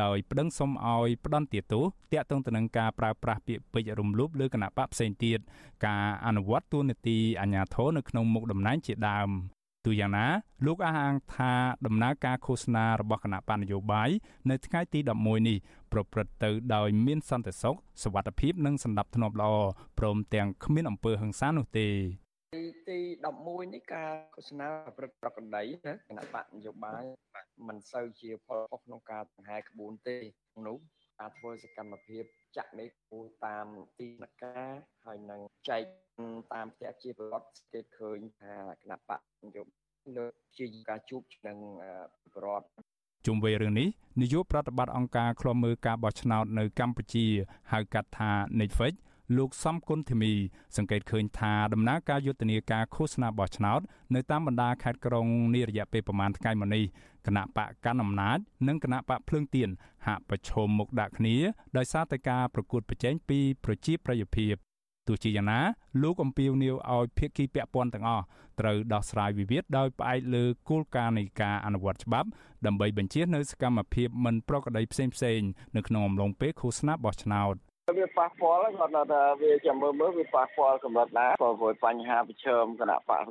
ដោយប្តឹងសុំឲ្យផ្ដន្ទាទោសតាក់ទងទៅនឹងការប្រើប្រាស់ពាក្យពេចន៍រំលោភលើគណៈបកផ្សេងទៀតការអនុវត្តទូនាទីអាជ្ញាធរនៅក្នុងមុខតំណែងជាដើមទូយ៉ាងណាលោកអះអាងថាដំណើរការឃោសនារបស់គណៈបញ្ញយោបាយនៅថ្ងៃទី11នេះប្រព្រឹត្តទៅដោយមានសន្តិសុខសុវត្ថិភាពនិងសណ្ដាប់ធ្នាប់ល្អព្រមទាំងគ្មានអំពើហិង្សានោះទេ ទីទី11នេះការឃោសនាប្រព្រឹត្តប្រកដីណាគណៈបកនយោបាយមិនសូវជាផលខុសក្នុងការដង្ហែក្បួនទេនោះការធ្វើសកម្មភាពចាក់នេះគូតាមទីនការហើយនឹងចែកតាមផ្ទះជាប្រវត្តិគេឃើញថាគណៈបកនយោបាយលើកជាការជួបនឹងប្រវត្តិជុំវិញរឿងនេះនាយកប្រតិបត្តិអង្គការឃ្លាំមើលការបោះឆ្នោតនៅកម្ពុជាហៅកាត់ថា Netflix លោកសំគុណធីមី សង្កេតឃើញថាដំណើរការយុទ្ធនាការឃោសនាបោះឆ្នោតនៅតាមបណ្ដាខេត្តក្រុងនារយៈពេលប្រមាណថ្ងៃមកនេះគណៈបកកណ្ដាលអំណាចនិងគណៈបកភ្លើងទៀនហាក់ប្រឈមមុខដាក់គ្នាដោយសារតែការប្រកួតប្រជែងពីប្រជាប្រិយភាពទោះជាយ៉ាងណាលោកអំពាវនាវឲ្យភាគីពាក់ព័ន្ធទាំងអស់ត្រូវដោះស្រាយវិវាទដោយផ្អែកលើគោលការណ៍នៃការអនុវត្តច្បាប់ដើម្បីបញ្ជៀសនៅសកម្មភាពមិនប្រក្រតីផ្សេងៗនៅក្នុងអំឡុងពេលឃោសនាបោះឆ្នោត វាប៉ះពាល់គាត់ថាវាចាំមើលមើលវាប៉ះពាល់កម្រិតណាព្រោះបញ្ហាប្រឈមគណៈបក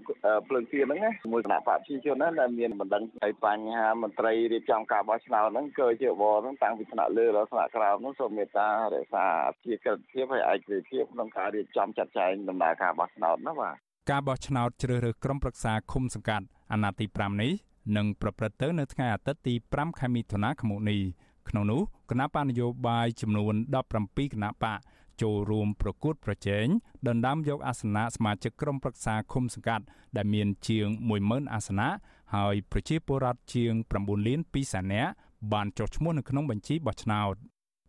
ភ្លើងទៀនហ្នឹងណាមួយគណៈបកប្រជាជនហ្នឹងដែលមានបណ្ដឹងហើយបញ្ហាមន្ត្រីរៀបចំការបោះឆ្នោតហ្នឹងគឺជាបរហ្នឹងតាំងពីថ្នាក់លើដល់ថ្នាក់ក្រោមហ្នឹងសូមមេត្តារក្សាជាក្រិតភាពហើយឯករាជ្យភាពក្នុងការរៀបចំចាត់ចែងដំណើរការបោះឆ្នោតណាបាទការបោះឆ្នោតជ្រើសរើសក្រុមប្រឹក្សាឃុំសង្កាត់អាណត្តិទី5នេះនឹងប្រព្រឹត្តទៅនៅថ្ងៃអាទិត្យទី5ខែមិថុនាឆ្នាំនេះ ក្នុងនោះគណៈបញ្ញយោបាយចំនួន17គណៈបកចូលរួមប្រកួតប្រជែងដណ្ដើមយកអាសនៈសមាជិកក្រុមប្រឹក្សាឃុំសង្កាត់ដែលមានជាង10000អាសនៈហើយប្រជាពលរដ្ឋជាង9លាន2សែននាក់បានចុះឈ្មោះនៅក្នុងបញ្ជីបោះឆ្នោត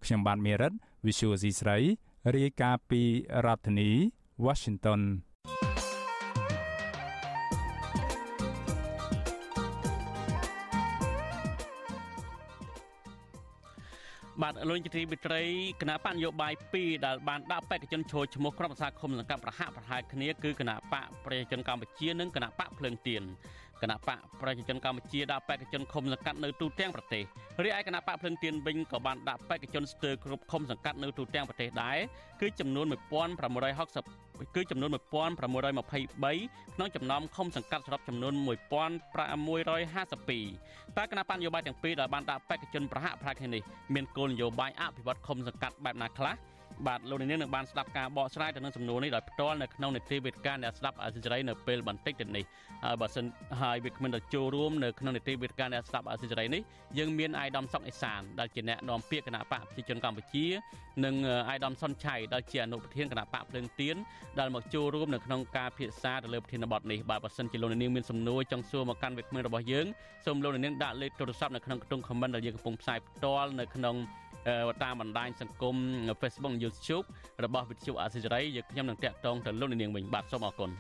ខ្ញុំបាទមេរិត Visual C ស្រីរាយការណ៍ពីរដ្ឋធានី Washington បាទលោកជាទីវិត្រីគណៈបកនយោបាយ2ដែលបានដាក់បេក្ខជនចូលឈ្មោះក្រុមប្រឹក្សាឃុំសង្កាត់ប្រហាក់ប្រហែលគ្នាគឺគណៈបកប្រជាជនកម្ពុជានិងគណៈបកភ្លើងទៀន គណៈបកប្រជាជនកម្ពុជាដាក់បេក្ខជនឃុំសង្កាត់នៅទូទាំងប្រទេសរីឯគណៈបកភ្លឹងទៀនវិញក៏បានដាក់បេក្ខជនស្ទើរគ្រប់ឃុំសង្កាត់នៅទូទាំងប្រទេសដែរគឺចំនួន1660គឺចំនួន1623ក្នុងចំណោមឃុំសង្កាត់សរុបចំនួន1652តើគណៈបញ្ញយោបាយទាំងពីរដែលបានដាក់បេក្ខជនប្រហាក់ប្រហែលគ្នានេះមានគោលនយោបាយអភិវឌ្ឍឃុំសង្កាត់បែបណាខ្លះ បាទលោកនាងនឹងបានស្ដាប់ការបកស្រាយទៅនឹងសំណួរនេះដោយផ្ទាល់នៅក្នុងនីតិវិទ្យាអ្នកស្ដាប់អសិរ័យនៅពេលបន្តិចទៅនេះហើយបើសិនហើយវាគ្មិនទៅចូលរួមនៅក្នុងនីតិវិទ្យាអ្នកស្ដាប់អសិរ័យនេះយើងមានអាយដាមសុកអេសានដែលជាអ្នកនាំពាក្យគណៈបកប្រជាជនកម្ពុជានិងអាយដាមសុនឆៃដែលជាអនុប្រធានគណៈបកភ្លើងទៀនដែលមកចូលរួមនៅក្នុងការពិភាក្សាទៅលើប្រធានបទនេះបាទបើសិនជាលោកនាងមានសំណួរចង់សួរមកកាន់វាគ្មិនរបស់យើងសូមលោកនាងដាក់លេខទូរស័ព្ទនៅក្នុងខ្ទង់ comment ដែលយើងកំពុងផ្សាយផ្ទាល់នៅក្នុង តាមបណ្ដាញសង្គម Facebook YouTube របស់វិទ្យុអាស៊ីសេរីយើងខ្ញុំនឹងតាក់ទងទៅលោកនាងវិញបាទសូមអរគុណ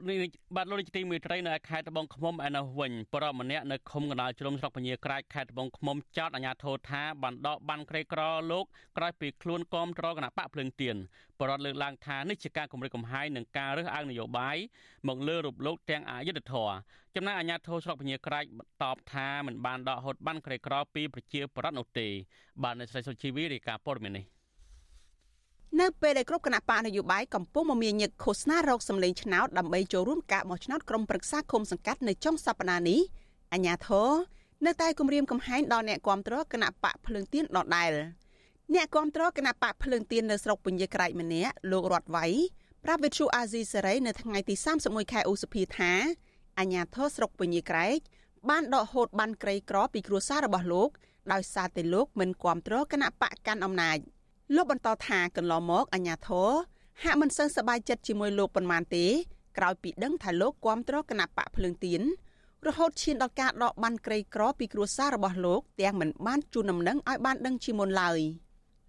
បបាទលោកនេះបាទលោកទីមេត្រីនៅខេត្តត្បូងឃ្មុំឯនោះវិញប្រពម្នាក់នៅឃុំកណ្ដាលជ្រុំស្រុកពញាក្រាចខេត្តត្បូងឃ្មុំចោតអាជ្ញាធរថាបានដកបានក្រីក្រលោកក្រោយពីខ្លួនគាំទ្រគណៈបកភ្លើងទៀនបរដ្ឋលើកឡើងថានេះជាការគម្រិតកំហែងនឹងការរើសអើងនយោបាយមកលើរូបលោកទាំងអយុធធរចំណែកអាជ្ញាធរស្រុកពញាក្រាចតបថាមិនបានដកហូតបានក្រីក្រពីប្រជាប្រដ្ឋនោះទេបាទនៅស្រីសុជីវីរាយការណ៍ព័ត៌មាននេះ នៅពេលដែលគ្រប់គណៈបកនយោបាយកំពុងមមាញឹកឃោសនារោគសម្លេងឆ្នោតដើម្បីចូលរួមការបោះឆ្នោតក្រុមប្រឹក្សាគុំសង្កាត់នៅចុងសប្តាហ៍នេះអាញាធរនៅតែគម្រាមកំហែងដល់អ្នកគាំទ្រគណៈបកភ្លើងទៀនដដែលអ្នកគាំទ្រគណៈបកភ្លើងទៀននៅស្រុកពញាក្រែកម្នាក់លោករតវៃប្រាប់វិទ្យុអាស៊ីសេរីនៅថ្ងៃទី31ខែឧសភាថាអាញាធរស្រុកពញាក្រែកបានដកហូតបានក្រីក្រពីគ្រួសាររបស់លោកដោយសារតែលោកមិនគាំទ្រគណៈបកកាន់អំណាច។ លោកបន្តថាកន្លងមកអាញាធរហាក់មិនសូវសប្បាយចិត្តជាមួយលោកប៉ុន្មានទេក្រោយពីដឹងថាលោកគាំទ្រគណៈបកភ្លើងទៀនរហូតឈានដល់ការដកបានក្រីក្រពីគ្រួសាររបស់លោកទាំងមិនបានជូនដំណឹងឲ្យបានដឹងជាមុនឡើយ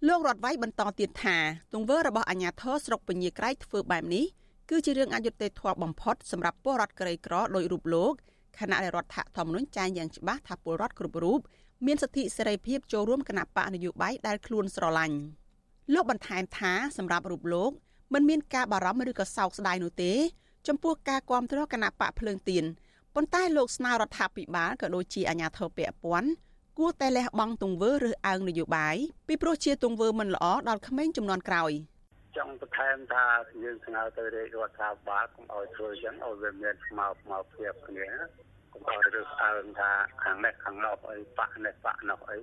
លោករតវៃបន្តទៀតថាទង្វើរបស់អាញាធរស្រុកពញាក្រែកធ្វើបែបនេះគឺជារឿងអយុត្តិធម៌បំផុតសម្រាប់ពលរដ្ឋក្រីក្រដោយរូបលោកខណៈដែលរដ្ឋធម្មនុញ្ញចែងយ៉ាងច្បាស់ថាពលរដ្ឋគ្រប់រូបមានសិទ្ធិសេរីភាពចូលរួមគណៈបកនយោបាយដែលខ្លួនស្រឡាញ់។ លោកបន្ថែមថាសម្រាប់រូបលោកមិនមានការបារម្ភឬក៏សោកស្ដាយនោះទេចំពោះការគ្រប់គ្រងគណៈបកភ្លើងទៀនប៉ុន្តែលោកស្នើរដ្ឋាភិបាលក៏ដូចជាអាជ្ញាធរពាក់ព័ន្ធគួរតែលះបង់ទង្វើឬអើងនយោបាយពីព្រោះជាទង្វើមិនល្អដល់ក្មេងចំនួនក្រោយចង់បន្ថែមថាយើងស្នើទៅរាជរដ្ឋាភិបាលកុំឲ្យធ្វើអញ្ចឹងឲ្យវាមានស្មារតីមកភាពគ្នាកុំឲ្យរើសអើងថាខាងនេះខាងនោះអីបាក់នេះបាក់នោះអី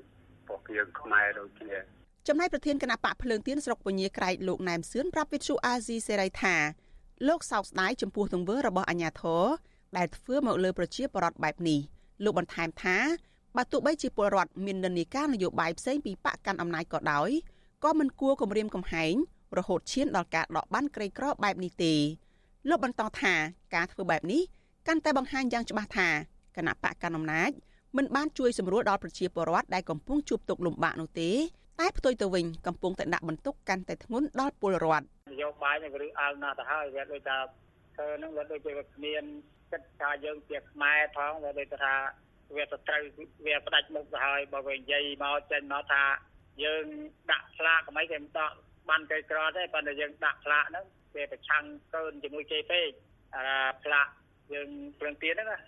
ពួកយើងខ្មែរដូចគ្នា ចំណែកប្រធានគណៈបកភ្លើងទៀនស្រុកពញាក្រែកលោកណែមសឿនប្រាប់វិទ្យុអាស៊ីសេរីថាលោកសោកស្ដាយចំពោះទង្វើរបស់អាញាធរដែលធ្វើមកលើប្រជាពលរដ្ឋបែបនេះលោកបន្ថែមថាបើទោះបីជាពលរដ្ឋមាននិន្នាការនយោបាយផ្សេងពីបកកាន់អំណាចក៏ដោយក៏មិនគួរគំរាមកំហែងរហូតឈានដល់ការដកបានក្រីក្របែបនេះទេលោកបន្តថាការធ្វើបែបនេះកាន់តែបង្ហាញយ៉ាងច្បាស់ថាគណៈបកកណ្ដាលអំណាចមិនបានជួយសម្រួលដល់ប្រជាពលរដ្ឋដែលកំពុងជួបទុក្ខលំបាកនោះទេ តែផ្ទុយទៅវិញកំពុងតែដាក់បន្ទុកកាន់តែធ្ងន់ដល់ពលរដ្ឋនយោបាយនេះវាអើងណាស់ទៅហើយវាដូចថាធ្វើនឹងវាដូចជាវាគ្មានគិតថាយើងជាខ្មែរផងវាដូចថាវាទៅត្រូវវាផ្ដាច់មុខទៅហើយបើវានិយាយមកចេញមកថាយើងដាក់ឆ្លាកកុំអីគេមិនដកបានគេក្រទេប៉ុន្តែយើងដាក់ឆ្លាកហ្នឹងគេប្រឆាំងកើនជាមួយគេពេកអាឆ្លាកយើងព្រឹងទៀតហ្នឹងណា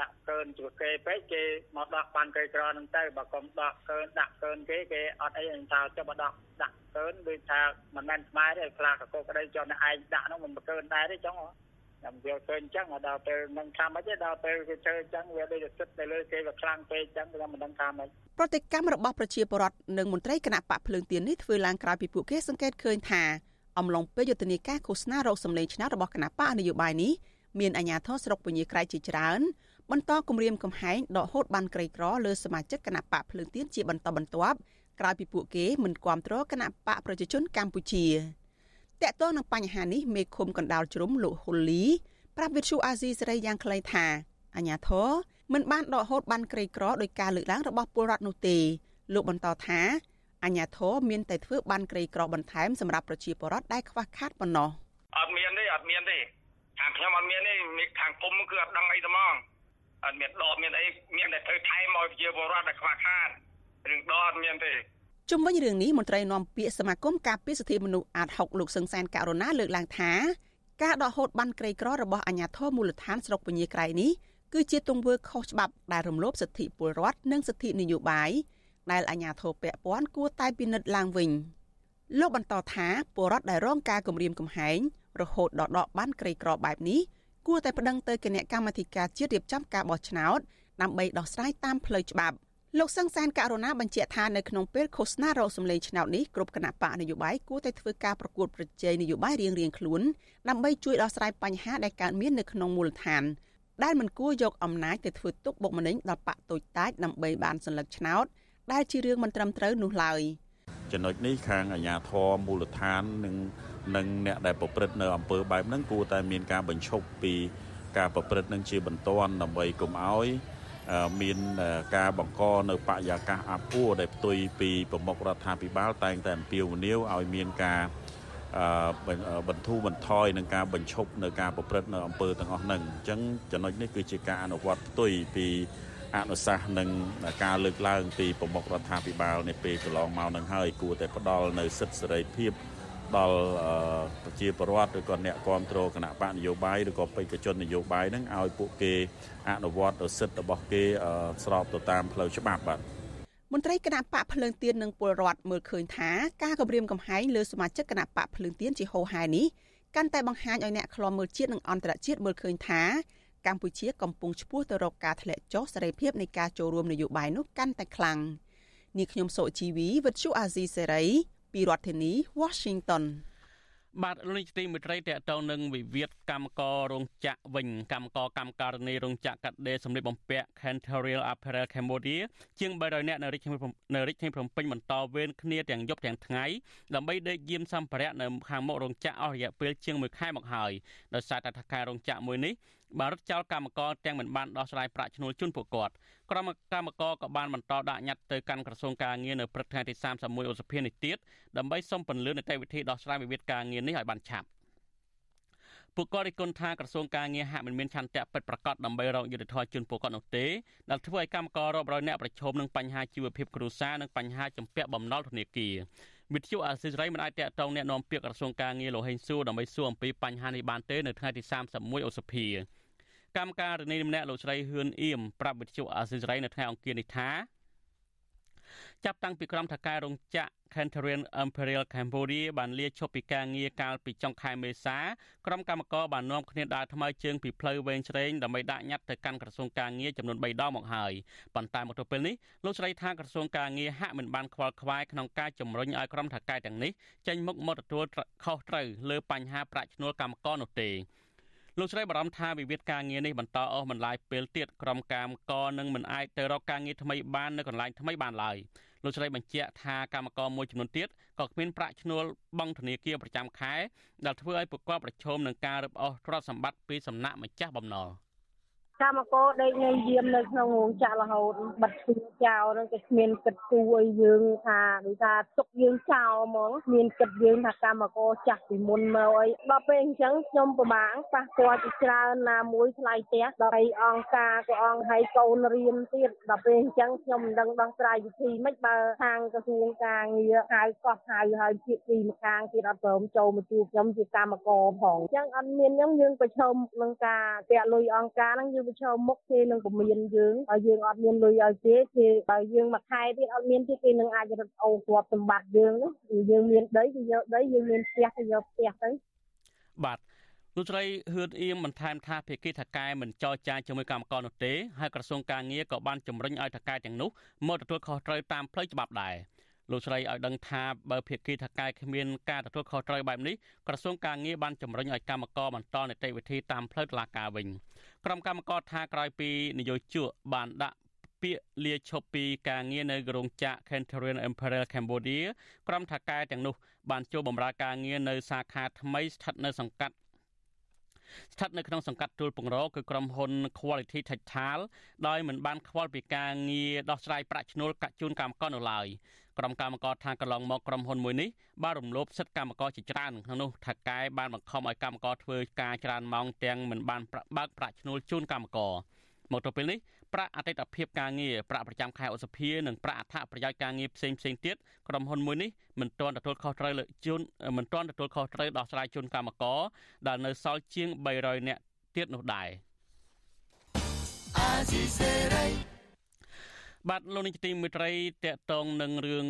ដាក់កើនជួគេពេកគេមកដកបានគេក្រនឹងទៅបើកុំដកកើនដាក់កើនគេគេអត់អីថាចុះមកដកដាក់កើនដូចថាមិនមែនខ្មែរទេខ្លាកកក្ដីចុះនៅឯងដាក់នោះមិនកើនដែរទេចុងខ្ញុំយកឃើញអញ្ចឹងដល់ពេលនឹងថាម៉េចទេដល់ពេលគេ chơi អញ្ចឹងវាដូចទៅទៅលើគេវាខ្លាំងពេកអញ្ចឹងខ្ញុំមិនដឹងថាម៉េចប្រតិកម្មរបស់ប្រជាពលរដ្ឋនិងមន្ត្រីគណៈបកភ្លើងទៀននេះធ្វើឡើងក្រោយពីពួកគេសង្កេតឃើញថាអំឡុងពេលយុទ្ធនាការឃោសនារោគសម្លេងឆ្នោតរបស់គណៈបកនយោបាយនេះ មានអាជ្ញាធរស្រុកពញាក្រៃជាច្រើន បន្តគម្រាមកំហែងដកហូតបានក្រីក្រលើសមាជិកគណៈបកភ្លើងទៀនជាបន្តបន្ទាប់ក្រោយពីពួកគេមិនគាំទ្រគណៈបកប្រជាជនកម្ពុជាតកតងនឹងបញ្ហានេះមេឃុំកណ្ដាលជ្រុំលោកហ៊ុលលីប្រាប់វិទ្យុអាស៊ីសេរីយ៉ាងខ្លីថាអាញាធរមិនបានដកហូតបានក្រីក្រដោយការលើកឡើងរបស់ពលរដ្ឋនោះទេលោកបន្តថាអាញាធរមានតែធ្វើបានក្រីក្របន្ថែមសម្រាប់ប្រជាពលរដ្ឋដែលខ្វះខាតប៉ុណ្ណោះអត់មានទេអត់មានទេ ខាងខ្ញុំអត់មានទេខាងគុំគឺអត់ដឹងអីទេហ្មងអត់មានដកមានអីមានតែធ្វើថែមឲ្យប្រជាពលរដ្ឋដែលខ្វះខាតរឿងដកអត់មានទេជុំវិញរឿងនេះមន្ត្រីនាំពាក្យសមាគមការពារសិទ្ធិមនុស្សអាត6លោកសឹងសានករណាលើកឡើងថាការដកហូតបានក្រីក្ររបស់អាជ្ញាធរមូលដ្ឋានស្រុកពញាក្រៃនេះគឺជាទង្វើខុសច្បាប់ដែលរំលោភសិទ្ធិពលរដ្ឋនិងសិទ្ធិនយោបាយដែលអាជ្ញាធរពាក់ព័ន្ធគួរតែពិនិត្យឡើងវិញលោកបន្តថាពលរដ្ឋដែលរងការគំរាមកំហែង រហូតដល់ដកបានក្រីក្របែបនេះគួរតែប្តឹងទៅគណៈកម្មាធិការជាតិរៀបចំការបោះឆ្នោតដើម្បីដោះស្រាយតាមផ្លូវច្បាប់លោកសង្សានករណីបញ្ជាក់ថានៅក្នុងពេលឃោសនារោគសម្លេងឆ្នោតនេះគ្រប់គណៈបកនយោបាយគួរតែធ្វើការប្រកួតប្រជែងនយោបាយរៀងៗខ្លួនដើម្បីជួយដោះស្រាយបញ្ហាដែលកើតមាននៅក្នុងមូលដ្ឋានដែលមិនគួរយកអំណាចទៅធ្វើទុកបុកម្នេញដល់បកតូចតាចដើម្បីបានសัญลักษณ์ឆ្នោតដែលជារឿងមិនត្រឹមត្រូវនោះឡើយចំណុចនេះខាងអាជ្ញាធរមូលដ្ឋាននិង និងអ្នកដែលប្រព្រឹត្តនៅអំពើបែបហ្នឹងគួរតែមានការបញ្ឈប់ពីការប្រព្រឹត្តនឹងជាបន្ទាន់ដើម្បីកុំឲ្យមានការបង្កនៅបរិយាកាសអាប់អួរដែលផ្ទុយពីប្រមុខរដ្ឋាភិបាលតែងតែអំពាវនាវឲ្យមានការបន្ធូរបន្ថយនឹងការបញ្ឈប់នៅការប្រព្រឹត្តនៅអំពើទាំងអស់ហ្នឹងអញ្ចឹងចំណុចនេះគឺជាការអនុវត្តផ្ទុយពីអនុសាសន៍និងការលើកឡើងពីប្រមុខរដ្ឋាភិបាលនៅពេលកន្លងមកនឹងហើយគួរតែផ្ដល់នៅសិទ្ធិសេរីភាព ដល់ប្រជាពលរដ្ឋឬក៏អ្នកគ្រប់គ្រងគណៈបកនយោបាយឬក៏បេក្ខជននយោបាយហ្នឹងឲ្យពួកគេអនុវត្តសិទ្ធិរបស់គេស្របទៅតាមផ្លូវច្បាប់បាទមន្ត្រីគណៈបកភ្លើងទៀននិងពលរដ្ឋមើលឃើញថាការគម្រាមកំហែងលើសមាជិកគណៈបកភ្លើងទៀនជាហូរហែនេះកាន់តែបង្ហាញឲ្យអ្នកខ្លាំមើលជាតិនិងអន្តរជាតិមើលឃើញថាកម្ពុជាកំពុងឆ្ពោះទៅរកការធ្លាក់ចុះសេរីភាពនៃការចូលរួមនយោបាយនោះកាន់តែខ្លាំងនាងខ្ញុំសូជីវីវិទ្យុអាស៊ីសេរី ពីរដ្ឋធានី Washington បាទលោកនាយកទីមេត្រីតកតងនឹងវិវាទកម្មកររោងចក្រវិញកម្មករកម្មការនីរោងចក្រកាត់ដេរសម្លៀកបំពាក់ Cantorial Apparel Cambodia ជាង300នាក់នៅរាជធានីនៅរាជធានីភ្នំពេញបន្តវេនគ្នាទាំងយប់ទាំងថ្ងៃដើម្បីដេកយាមសម្ភារៈនៅខាងមុខរោងចក្រអស់រយៈពេលជាង1ខែមកហើយដោយសារតែថៅកែរោងចក្រមួយនេះ បានរត់ចោលកម្មករទាំងមិនបានដោះស្រាយប្រាក់ឈ្នួលជូនពួកគាត់ក្រុមកម្មករក៏បានបន្តដាក់ញត្តិទៅកាន់ក្រសួងការងារនៅព្រឹកថ្ងៃទី31ឧសភានេះទៀតដើម្បីសុំពន្លឿននីតិវិធីដោះស្រាយវិវាទការងារនេះឲ្យបានឆាប់ពួកគាត់រិះគន់ថាក្រសួងការងារហាក់មិនមានឆន្ទៈពិតប្រាកដដើម្បីរកយុត្តិធម៌ជូនពួកគាត់នោះទេដែលធ្វើឲ្យកម្មកររាប់រយនាក់ប្រឈមនឹងបញ្ហាជីវភាពគ្រួសារនិងបញ្ហាជំពាក់បំណុលធនាគារវិទ្យុអាស៊ីសេរីមិនអាចតាក់ទងแนะនាំពាក្យក្រសួងការងារលោកហេងសួរដើម្បីសួរអំពីបញ្ហានេះបានទេនៅថ្ងៃទី31ឧសភា កម្មការនីម្នាក់លោកស្រីហ៊ឿនអៀមប្រាប់វិទ្យុអាស៊ីសេរីនៅថ្ងៃអង្គារនេះថាចាប់តាំងពីក្រុមថកែរោងចក្រ Cantorian Imperial Cambodia បានលាឈប់ពីការងារកាលពីចុងខែមេសាក្រុមកម្មករបាននាំគ្នាដើរថ្មើរជើងពីផ្លូវវែងឆ្វេងដើម្បីដាក់ញត្តិទៅកាន់ក្រសួងការងារចំនួន3ដងមកហើយប៉ុន្តែមកទល់ពេលនេះលោកស្រីថាក្រសួងការងារហាក់មិនបានខ្វល់ខ្វាយក្នុងការជំរុញឲ្យក្រុមថកែទាំងនេះចេញមុខមកទទួលខុសត្រូវលើបញ្ហាប្រាក់ឈ្នួលកម្មករនោះទេ លោកស្រីបារម្ភថាវិវាទការងារនេះបន្តអស់មិនឡាយពេលទៀតក្រុមកម្មករនឹងមិនអាចទៅរកការងារថ្មីបាននៅកន្លែងថ្មីបានឡើយលោកស្រីបញ្ជាក់ថាកម្មករមួយចំនួនទៀតក៏គ្មានប្រាក់ឈ្នួលបង់ធនាគារប្រចាំខែដែលធ្វើឲ្យពួកគាត់ប្រឈមនឹងការរឹបអូសទ្រព្យសម្បត្តិពីសំណាក់ម្ចាស់បំណុល។ កម្មករដេកនៅយាមនៅក្នុងរោងចក្ររហូតបិទទ្វារចោលនឹងក៏គ្មានគិតគូរឲ្យយើងថាដូចថាទុកយើងចោលហ្មងមានគិតយើងថាកម្មករចាស់ពីមុនមកអីដល់ពេលអញ្ចឹងខ្ញុំពិបាកប៉ះពាល់ជាច្រើនណាមួយថ្លៃផ្ទះដល់ឲ្យអង្គការក៏អង្គឲ្យកូនរៀនទៀតដល់ពេលអញ្ចឹងខ្ញុំមិនដឹងដោះស្រាយវិធីម៉េចបើខាងក្រសួងការងារហៅកោះហៅហើយភាគីម្ខាងទៀតអត់ព្រមចូលមកជួបខ្ញុំជាកម្មករផងអញ្ចឹងអត់មានអញ្ចឹងយើងប្រឈមនឹងការពាក់លុយអង្គការហ្នឹងយើងប្រឈមមុខគេនឹងពមៀនយើងហើយយើងអត់មានលុយឲ្យគេគេបើយើងមួយខែទៀតអត់មានទេគេនឹងអាចរត់អូសទ្រព្យសម្បត្តិយើងយើងមានដីគេយកដីយើងមានផ្ទះគេយកផ្ទះទៅបាទលោកស្រីហឿនអៀមបន្ថែមថាភាគីថកែមិនចរចាជាមួយកម្មករនោះទេហើយក្រសួងការងារក៏បានជំរុញឲ្យថកែទាំងនោះមកទទួលខុសត្រូវតាមផ្លូវច្បាប់ដែរ លោកស្រីឲ្យដឹងថាបើភាគីថកែគ្មានការទទួលខុសត្រូវបែបនេះក្រសួងការងារបានជំរុញឲ្យកម្មករបន្តនីតិវិធីតាមផ្លូវតុលាការវិញក្រុមកម្មករថាក្រោយពីនយោជកបានដាក់ពាក្យលាឈប់ពីការងារនៅរោងចក្រ Cantorian Imperial Cambodia ក្រុមថកែទាំងនោះបានចូលបម្រើការងារនៅសាខាថ្មីស្ថិតនៅសង្កាត់ស្ថិតនៅក្នុងសង្កាត់ទួលពងរគឺក្រុមហ៊ុន Quality Textile ដោយមិនបានខ្វល់ពីការងារដោះស្រាយប្រាក់ឈ្នួលកាក់ជូនកម្មករនៅឡើយ ក្រុមកម្មករថាកន្លងមកក្រុមហ៊ុនមួយនេះបានរំលោភសិទ្ធិកម្មករជាច្រើនក្នុងនោះថកែបានបង្ខំឲ្យកម្មករធ្វើការច្រើនម៉ោងទាំងមិនបានបើកប្រាក់ឈ្នួលជូនកម្មករមកទល់ពេលនេះប្រាក់អតីតភាពការងារប្រាក់ប្រចាំខែឧសភានិងប្រាក់អត្ថប្រយោជន៍ការងារផ្សេងផ្សេងទៀតក្រុមហ៊ុនមួយនេះមិនទាន់ទទួលខុសត្រូវលើជូនមិនទាន់ទទួលខុសត្រូវដោះស្រាយជូនកម្មករដែលនៅសល់ជាង300នាក់ទៀតនោះដែរអាស៊ីសេរី បាទលោកនាយកទីមេត្រីតកតងនឹងរឿង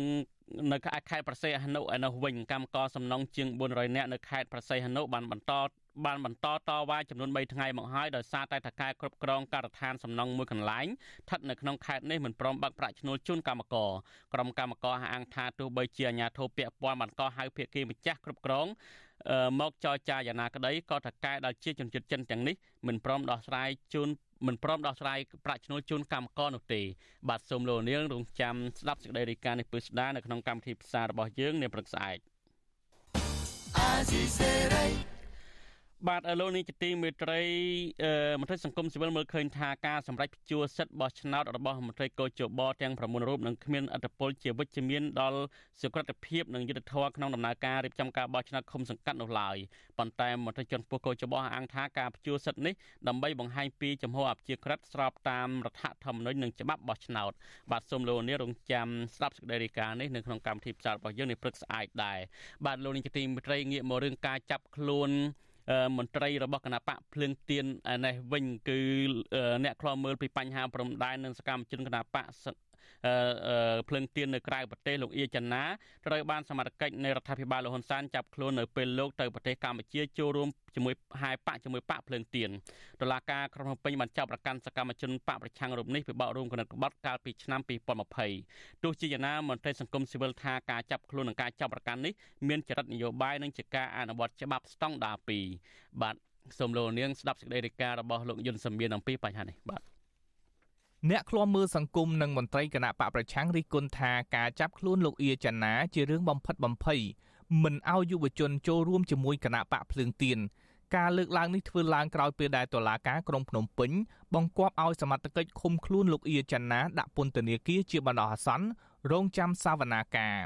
នៅខេត្តប្រសេះហនុឯនោះវិញកម្មករសំណងជាង400នាក់នៅខេត្តប្រសេះហនុបានបន្តបានបន្តតវ៉ាចំនួន3ថ្ងៃមកហើយដោយសារតែតកែគ្រប់គ្រងការដ្ឋានសំណង់មួយកន្លែងស្ថិតនៅក្នុងខេត្តនេះមិនព្រមបើកប្រាក់ឈ្នួលជូនកម្មករក្រុមកម្មករហាងថាទោះបីជាអាជ្ញាធរពាក់ព័ន្ធបានកោះហៅភាគីម្ចាស់គ្រប់គ្រងមកចរចាយ៉ាងណាក្តីក៏តកែដែលជាជនជាតិចិនទាំងនេះមិនព្រមដោះស្រាយជូន មិនព្រមដោះស្រាយប្រាក់ឈ្នួលជូនកម្មករនោះទេបាទសូមលោកនាងរងចាំស្ដាប់សេចក្តីរាយការណ៍នេះពឹស្ដានៅក្នុងកម្មវិធីផ្សាយរបស់យើងនាព្រឹកស្អែក បាទលោកនេះជាទីមេត្រីមន្ត្រីសង្គមស៊ីវិលមើលឃើញថាការសម្រេចព្យួរសិទ្ធិបោះឆ្នោតរបស់មន្ត្រីកោជបទាំង9រូបនឹងគ្មានអត្តពលជាវិជ្ជមានដល់សុខភាពនិងយុត្តិធម៌ក្នុងដំណើរការរៀបចំការបោះឆ្នោតឃុំសង្កាត់នោះឡើយប៉ុន្តែមន្ត្រីជាន់ខ្ពស់កោជបអង្គថាការព្យួរសិទ្ធិនេះដើម្បីបង្ហាញពីចំហអព្យាក្រឹតស្របតាមរដ្ឋធម្មនុញ្ញនិងច្បាប់បោះឆ្នោតបាទសូមលោកនាងរងចាំស្ដាប់សេចក្តីរាយការណ៍នេះនៅក្នុងកម្មវិធីផ្សាយរបស់យើងនៅព្រឹកស្អែកដែរបាទលោកនេះជាទីមេត្រីងាកមករឿងការចាប់ខ្លួន មន្ត្រីរបស់គណៈបកភ្លើងទៀននេះវិញគឺអ្នកខ្លោមើលពីបញ្ហាព្រំដែននិងសកម្មជនគណៈបក ភ្លើងទៀននៅក្រៅប្រទេសលោកអៀចាណាត្រូវបានសមត្ថកិច្ចនៃរដ្ឋាភិបាលលហ៊ុនសែនចាប់ខ្លួននៅពេលលោកទៅប្រទេសកម្ពុជាចូលរួមជាមួយហែបកជាមួយបកភ្លើងទៀនតុលាការក្រុងភ្នំពេញបានចាប់ប្រកាន់សកម្មជនបកប្រឆាំងរូបនេះពីបករួមគណិតក្បត់កាលពីឆ្នាំ2020ទោះជាយ៉ាងណាមន្ត្រីសង្គមស៊ីវិលថាការចាប់ខ្លួននិងការចាប់ប្រកាន់នេះមានចរិតនយោបាយនិងជាការអនុវត្តច្បាប់ស្តង់ដារ2បាទសូមលោកនាងស្ដាប់សេចក្តីរាយការណ៍របស់លោកយុនសំមានអំពីបញ្ហានេះបាទ អ្នកឃ្លាំមើលសង្គមនិងមន្ត្រីគណៈបកប្រឆាំងរិះគន់ថាការចាប់ខ្លួនលោកអៀចាណាជារឿងបំផិតបំភ័យមិនឲ្យយុវជនចូលរួមជាមួយគណៈបកភ្លើងទៀនការលើកឡើងនេះធ្វើឡើងក្រោយពេលដែលតុលាការក្រុងភ្នំពេញបង្គាប់ឲ្យសមត្ថកិច្ចឃុំខ្លួនលោកអៀចាណាដាក់ពន្ធនាគារជាបណ្ដោះអាសន្នរងចាំសវនាការ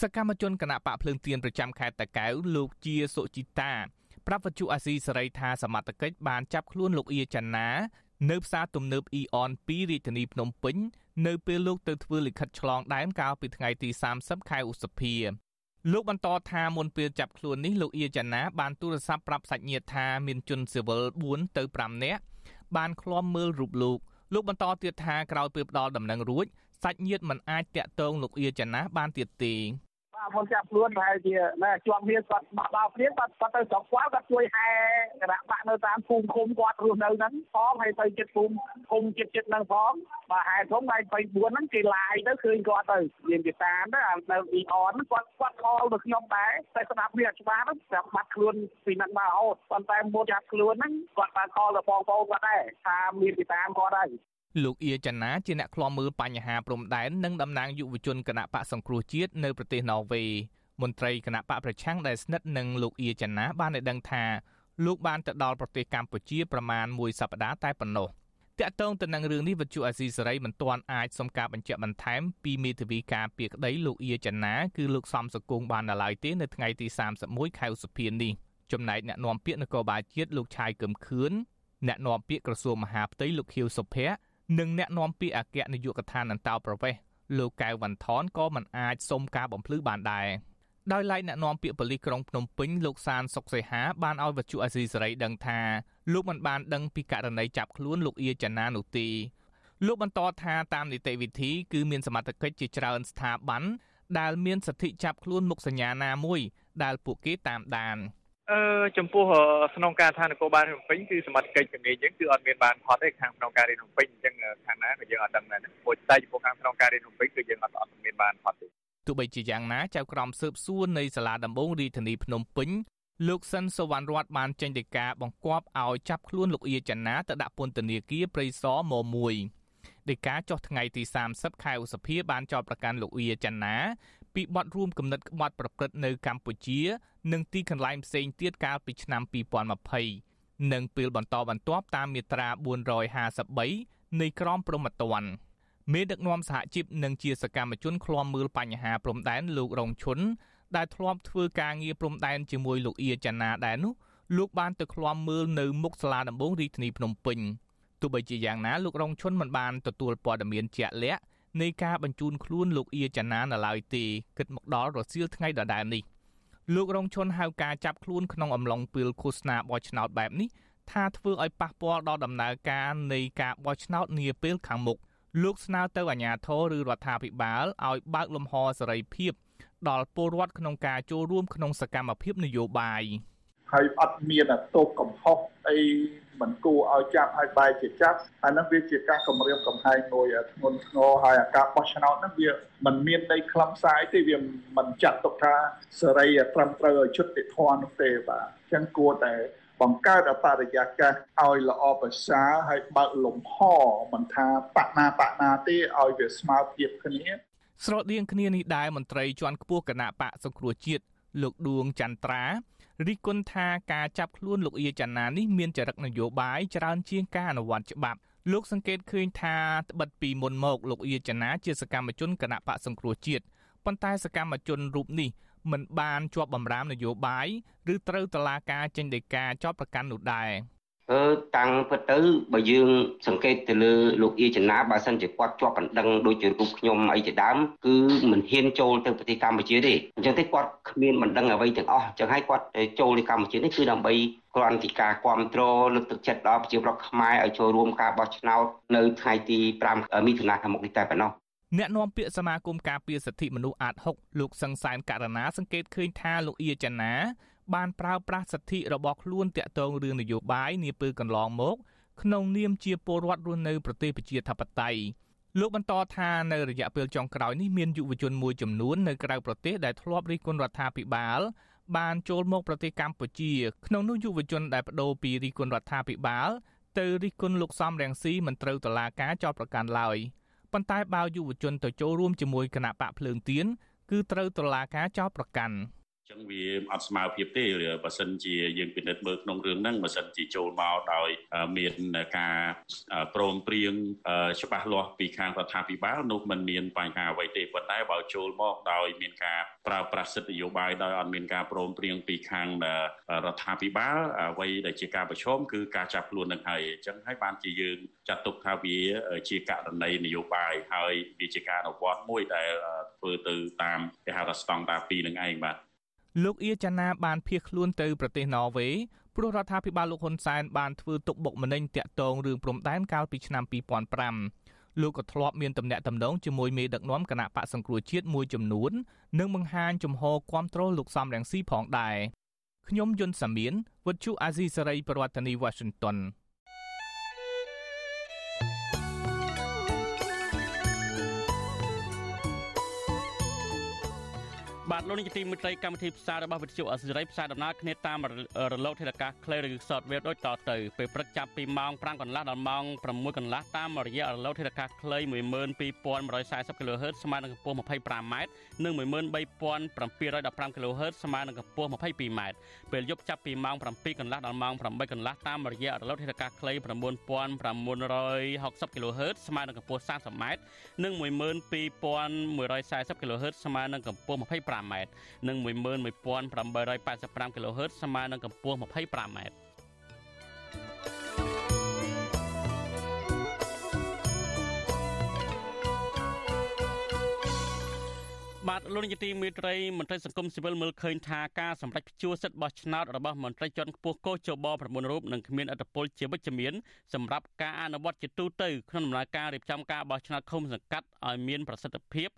សកម្មជនគណៈបកភ្លើងទៀនប្រចាំខេត្តតាកែវលោកជាសុជីតាប្រាប់វិទ្យុអាស៊ីសេរីថាសមត្ថកិច្ចបានចាប់ខ្លួនលោកអៀចាណានៅផ្សារទំនើបអ៊ីអន2រាជធានីភ្នំពេញនៅពេលលោកទៅធ្វើលិខិតឆ្លងដែនកាលពីថ្ងៃទី30ខែឧសភាលោកបន្តថាមុនពេលចាប់ខ្លួននេះលោកអៀចាណាបានទូរស័ព្ទប្រាប់សាច់ញាតិថាមានជនស៊ីវិល4ទៅ5នាក់បានឃ្លាំមើលរូបលោកលោកបន្តទៀតថាក្រោយពេលផ្ដាល់ដំណឹងរួចសាច់ញាតិមិនអាចតាក់ទងលោកអៀចាណាបានទៀតទេ មុនចាប់ខ្លួនប្រហែលជាណែជាប់ហ៊ានគាត់បាក់បាល់ព្រៀងគាត់គាត់ទៅស្រុកស្វាគាត់ជួយហែគណៈបាក់នៅតាមភូមិឃុំគាត់រស់នៅហ្នឹងផងហើយទៅចិត្តភូមិឃុំចិត្តចិត្តហ្នឹងផងបាទហែធំថ្ងៃ24ហ្នឹងគេឡាយទៅឃើញគាត់ទៅមានគេតាមទៅនៅអ៊ីអនគាត់គាត់ខលទៅខ្ញុំដែរតែស្ដាប់វាច្បាស់ទៅបាត់ខ្លួនពីហ្នឹងមករហូតប៉ុន្តែមុនចាប់ខ្លួនហ្នឹងគាត់បានខលទៅបងប្អូនគាត់ដែរថាមានគេតាមគាត់ហើយ លោកអៀចាណាជាអ្នកឃ្លាំមើលបញ្ហាព្រំដែននិងតំណាងយុវជនគណៈបកសង្គ្រោះជាតិនៅប្រទេសណ័រវេមន្ត្រីគណៈបកប្រឆាំងដែលស្និទ្ធនឹងលោកអៀចាណាបានឲ្យដឹងថាលោកបានទៅដល់ប្រទេសកម្ពុជាប្រមាណមួយសប្តាហ៍តែប៉ុណ្ណោះតាក់ទងទៅនឹងរឿងនេះវិទ្យុអាស៊ីសេរីមិនទាន់អាចសុំការបញ្ជាក់បន្ថែមពីមេធាវីការពារក្តីលោកអៀចាណាគឺលោកសំសកុងបានដល់ឡើយទេនៅថ្ងៃទី31ខែឧសភានេះចំណែកអ្នកនាំពាក្យនគរបាលជាតិលោកឆាយកឹមខឿនអ្នកនាំពាក្យក្រសួងមហាផ្ទៃលោកខៀវសុភ័ក្រ និងអ្នកនាំពាក្យអគ្គនាយកដ្ឋានអន្តោប្រវេសន៍លោកកៅវ៉ាន់ថនក៏មិនអាចសុំការបំភ្លឺបានដែរដោយឡែកអ្នកនាំពាក្យប៉ូលីសក្រុងភ្នំពេញលោកសានសុកសីហាបានឲ្យវត្ថុអាស៊ីសេរីដឹងថាលោកមិនបានដឹងពីករណីចាប់ខ្លួនលោកអៀចាណានោះទេលោកបន្តថាតាមនីតិវិធីគឺមានសមត្ថកិច្ចជាច្រើនស្ថាប័នដែលមានសិទ្ធិចាប់ខ្លួនមុខសញ្ញាណាមួយដែលពួកគេតាមដាន។ អឺចំពោះស្នងការឋាននគរបាលភ្នំពេញគឺសមត្ថកិច្ចជំនាញយើងគឺអត់មានបានផុតទេខាងស្នងការរាជភ្នំពេញអញ្ចឹងខាងណាក៏យើងអត់ដឹងដែរព្រោះតែចំពោះខាងស្នងការរាជភ្នំពេញគឺយើងអត់អត់មានបានផុតទេទោះបីជាយ៉ាងណាចៅក្រមស៊ើបសួរនៃសាលាដំបងរាជធានីភ្នំពេញលោកសិនសវណ្ណរតបានចេញដីកាបង្គាប់ឲ្យចាប់ខ្លួនលោកអៀចាណាទៅដាក់ពន្ធនាគារព្រៃសរម1ដីកាចុះថ្ងៃទី30ខែឧសភាបានចោទប្រកាន់លោកអៀចាណា ពីបទរួមគំនិតក្បត់ប្រព្រឹត្តនៅកម្ពុជា និងទីកន្លែងផ្សេងទៀតកាលពីឆ្នាំ2020និងពេលបន្តបន្ទាប់តាមមាត្រា453នៃក្រមព្រហ្មទណ្ឌមេដឹកនាំសហជីពនិងជាសកម្មជនឃ្លាំមើលបញ្ហាព្រំដែនលោករងឈុនដែលធ្លាប់ធ្វើការងារព្រំដែនជាមួយលោកអៀចាណាដែរនោះលោកបានទៅឃ្លាំមើលនៅមុខសាលាដំបងរាជធានីភ្នំពេញទោះបីជាយ៉ាងណាលោករងឈុនមិនបានទទួលព័ត៌មានជាក់លាក់ នៃការបញ្ជូនខ្លួនលោកអៀចាណានៅឡើយទេគិតមកដល់រសៀលថ្ងៃដដែលនេះលោករងឈុនហៅការចាប់ខ្លួនក្នុងអំឡុងពេលឃោសនាបោះឆ្នោតបែបនេះថាធ្វើឲ្យប៉ះពាល់ដល់ដំណើរការនៃការបោះឆ្នោតនាពេលខាងមុខលោកស្នើទៅអាជ្ញាធរឬរដ្ឋាភិបាលឲ្យបើកលំហសេរីភាពដល់ពលរដ្ឋក្នុងការចូលរួមក្នុងសកម្មភាពនយោបាយ ហើយអត់មានទោសកំហុសអីមិនគួរឲ្យចាប់ឲ្យបែរជាចាប់ហើយនឹងវាជាការគម្រាមកំហែងមួយធ្ងន់ធ្ងរហើយអាការបោះឆ្នោតហ្នឹងវាមិនមាននៃខ្លឹមសារទេវាមិនចាត់ទុកថាសេរីត្រឹមត្រូវឲ្យយុត្តិធម៌នោះទេបាទអញ្ចឹងគួរតែបង្កើតបរិយាកាសឲ្យល្អប្រសើរហើយបើកលំហមិនថាបណាបណាទេឲ្យវាស្មើភាពគ្នាស្រដៀងគ្នានេះដែរមន្ត្រីជាន់ខ្ពស់គណៈបកសង្គ្រោះជាតិលោកដួងចន្ទ្រា រិះគន់ថាការចាប់ខ្លួនលោកអៀចាណានេះមានចរិតនយោបាយច្រើនជាងការអនុវត្តច្បាប់លោកសង្កេតឃើញថាត្បិតពីមុនមកលោកអៀចាណាជាសកម្មជនគណៈបកសង្គ្រោះជាតិប៉ុន្តែសកម្មជនរូបនេះមិនបានជាប់បម្រាមនយោបាយឬត្រូវតឡាការចេញដីកាចោតប្រកាន់នោះដែរ អឺតាំងពិតទៅបើយើងសង្កេតទៅលើលោកអៀចនាបើសិនជាគាត់ជាប់បណ្ដឹងដូចជារូបខ្ញុំអីជាដើមគឺមិនហ៊ានចូលទៅប្រទេសកម្ពុជាទេអញ្ចឹងទេគាត់គ្មានបណ្ដឹងអ្វីទាំងអស់អញ្ចឹងហើយគាត់ចូលទៅកម្ពុជានេះគឺដើម្បីគ្រាន់តែការគ្រប់គ្រងលើកទឹកចិត្តដល់ប្រជាប្រដ្ឋខ្មែរឲ្យចូលរួមការបោះឆ្នោតនៅថ្ងៃទី5មិថុនាខាងមុខនេះតែប៉ុណ្ណោះអ្នកនាំពាក្យសមាគមការពារសិទ្ធិមនុស្សអាត6លោកសង្សានករណាសង្កេតឃើញថាលោកអៀចាណា បានប្រើប្រាស់សិទ្ធិរបស់ខ្លួនតាក់ទងរឿងនយោបាយនាពេលកន្លងមក ក្នុងនាមជាពលរដ្ឋរស់នៅប្រទេសប្រជាធិបតេយ្យលោកបន្តថានៅរយៈពេលចុងក្រោយនេះមានយុវជនមួយចំនួននៅក្រៅប្រទេសដែលធ្លាប់រិះគន់រដ្ឋាភិបាល បានចូលមកប្រទេសកម្ពុជា ក្នុងនោះយុវជនដែលបដូរពីរិះគន់រដ្ឋាភិបាលទៅរិះគន់លោកសំរងស៊ីមិនត្រូវតុលាការចោទប្រកាន់ឡើយប៉ុន្តែបើយុវជនទៅចូលរួមជាមួយគណៈបកភ្លើងទៀនគឺត្រូវតុលាការចោទប្រកាន់ ចឹងវាអត់ស្មើភាពទេបើសិនជាយើងពិនិត្យមើលក្នុងរឿងហ្នឹងបើសិនជាចូលមកដោយមានការព្រមព្រៀងច្បាស់លាស់ពីខាងរដ្ឋាភិបាលនោះมันមានបញ្ហាអ្វីទេប៉ុន្តែបើចូលមកដោយមានការប្រើប្រាស់សិទ្ធិនយោបាយដោយអត់មានការព្រមព្រៀងពីខាងរដ្ឋាភិបាលអ្វីដែលជាការប្រឈមគឺការចាប់ខ្លួននឹងហើយអញ្ចឹងហើយបានជាយើងចាត់ទុកថាវាជាករណីនយោបាយហើយវាជាការអនុវត្តមួយដែលធ្វើទៅតាមគេហៅថាស្តង់ដារ2នឹងឯងបាទ លោកអៀចាណាបានភៀសខ្លួនទៅប្រទេសណ័រវេសព្រោះរដ្ឋាភិបាលលោកហ៊ុនសែនបានធ្វើទុកបុកម្នេញតាក់ទងរឿងព្រំដែនកាលពីឆ្នាំ2005លោកក៏ធ្លាប់មានទំនាក់ទំនងជាមួយមេដឹកនាំគណៈបកសង្គ្រោះជាតិមួយចំនួននិងបង្ហាញជំហរគ្រប់គ្រងលោកសំរងស៊ីផងដែរខ្ញុំយុនសាមៀនវិទ្យុអាស៊ីសេរីប្រធានាធិបតី Washington បាទលោកនាយកទីមេត្រីកម្មវិធីផ្សាយរបស់វិទ្យុអសិរ័យផ្សាយដំណើរគ្នាតាមរលកធាតុអាកាស Clay ឬ Shortwave ដូចតទៅពេលព្រឹកចាប់ពីម៉ោង5កន្លះដល់ម៉ោង6កន្លះតាមរយៈរលកធាតុអាកាស Clay 12140 kHz ស្មើនឹងកម្ពស់ 25m និង13715 kHz ស្មើនឹងកម្ពស់ 22m ពេលយប់ចាប់ពីម៉ោង7កន្លះដល់ម៉ោង8កន្លះតាមរយៈរលកធាតុអាកាស Clay 9960 kHz ស្មើនឹងកម្ពស់ 30m និង12140 kHz ស្មើនឹងកម្ពស់ 25m 25ម៉ែត្រនិង11885 kHz ស្មើនឹងកម្ពស់25ម៉ែត្របាទលោកនាយកទីមេត្រីមន្ត្រីសង្គមស៊ីវិលមើលឃើញថាការសម្រេចព្យួរសិទ្ធិបោះឆ្នោតរបស់មន្ត្រីជាន់ខ្ពស់កោជប9រូបនឹងគ្មានអត្តពលជាវិជ្ជមានសម្រាប់ការអនុវត្តជាទូទៅក្នុងដំណើរការរៀបចំការបោះឆ្នោតឃុំសង្កាត់ឲ្យមានប្រសិទ្ធភាព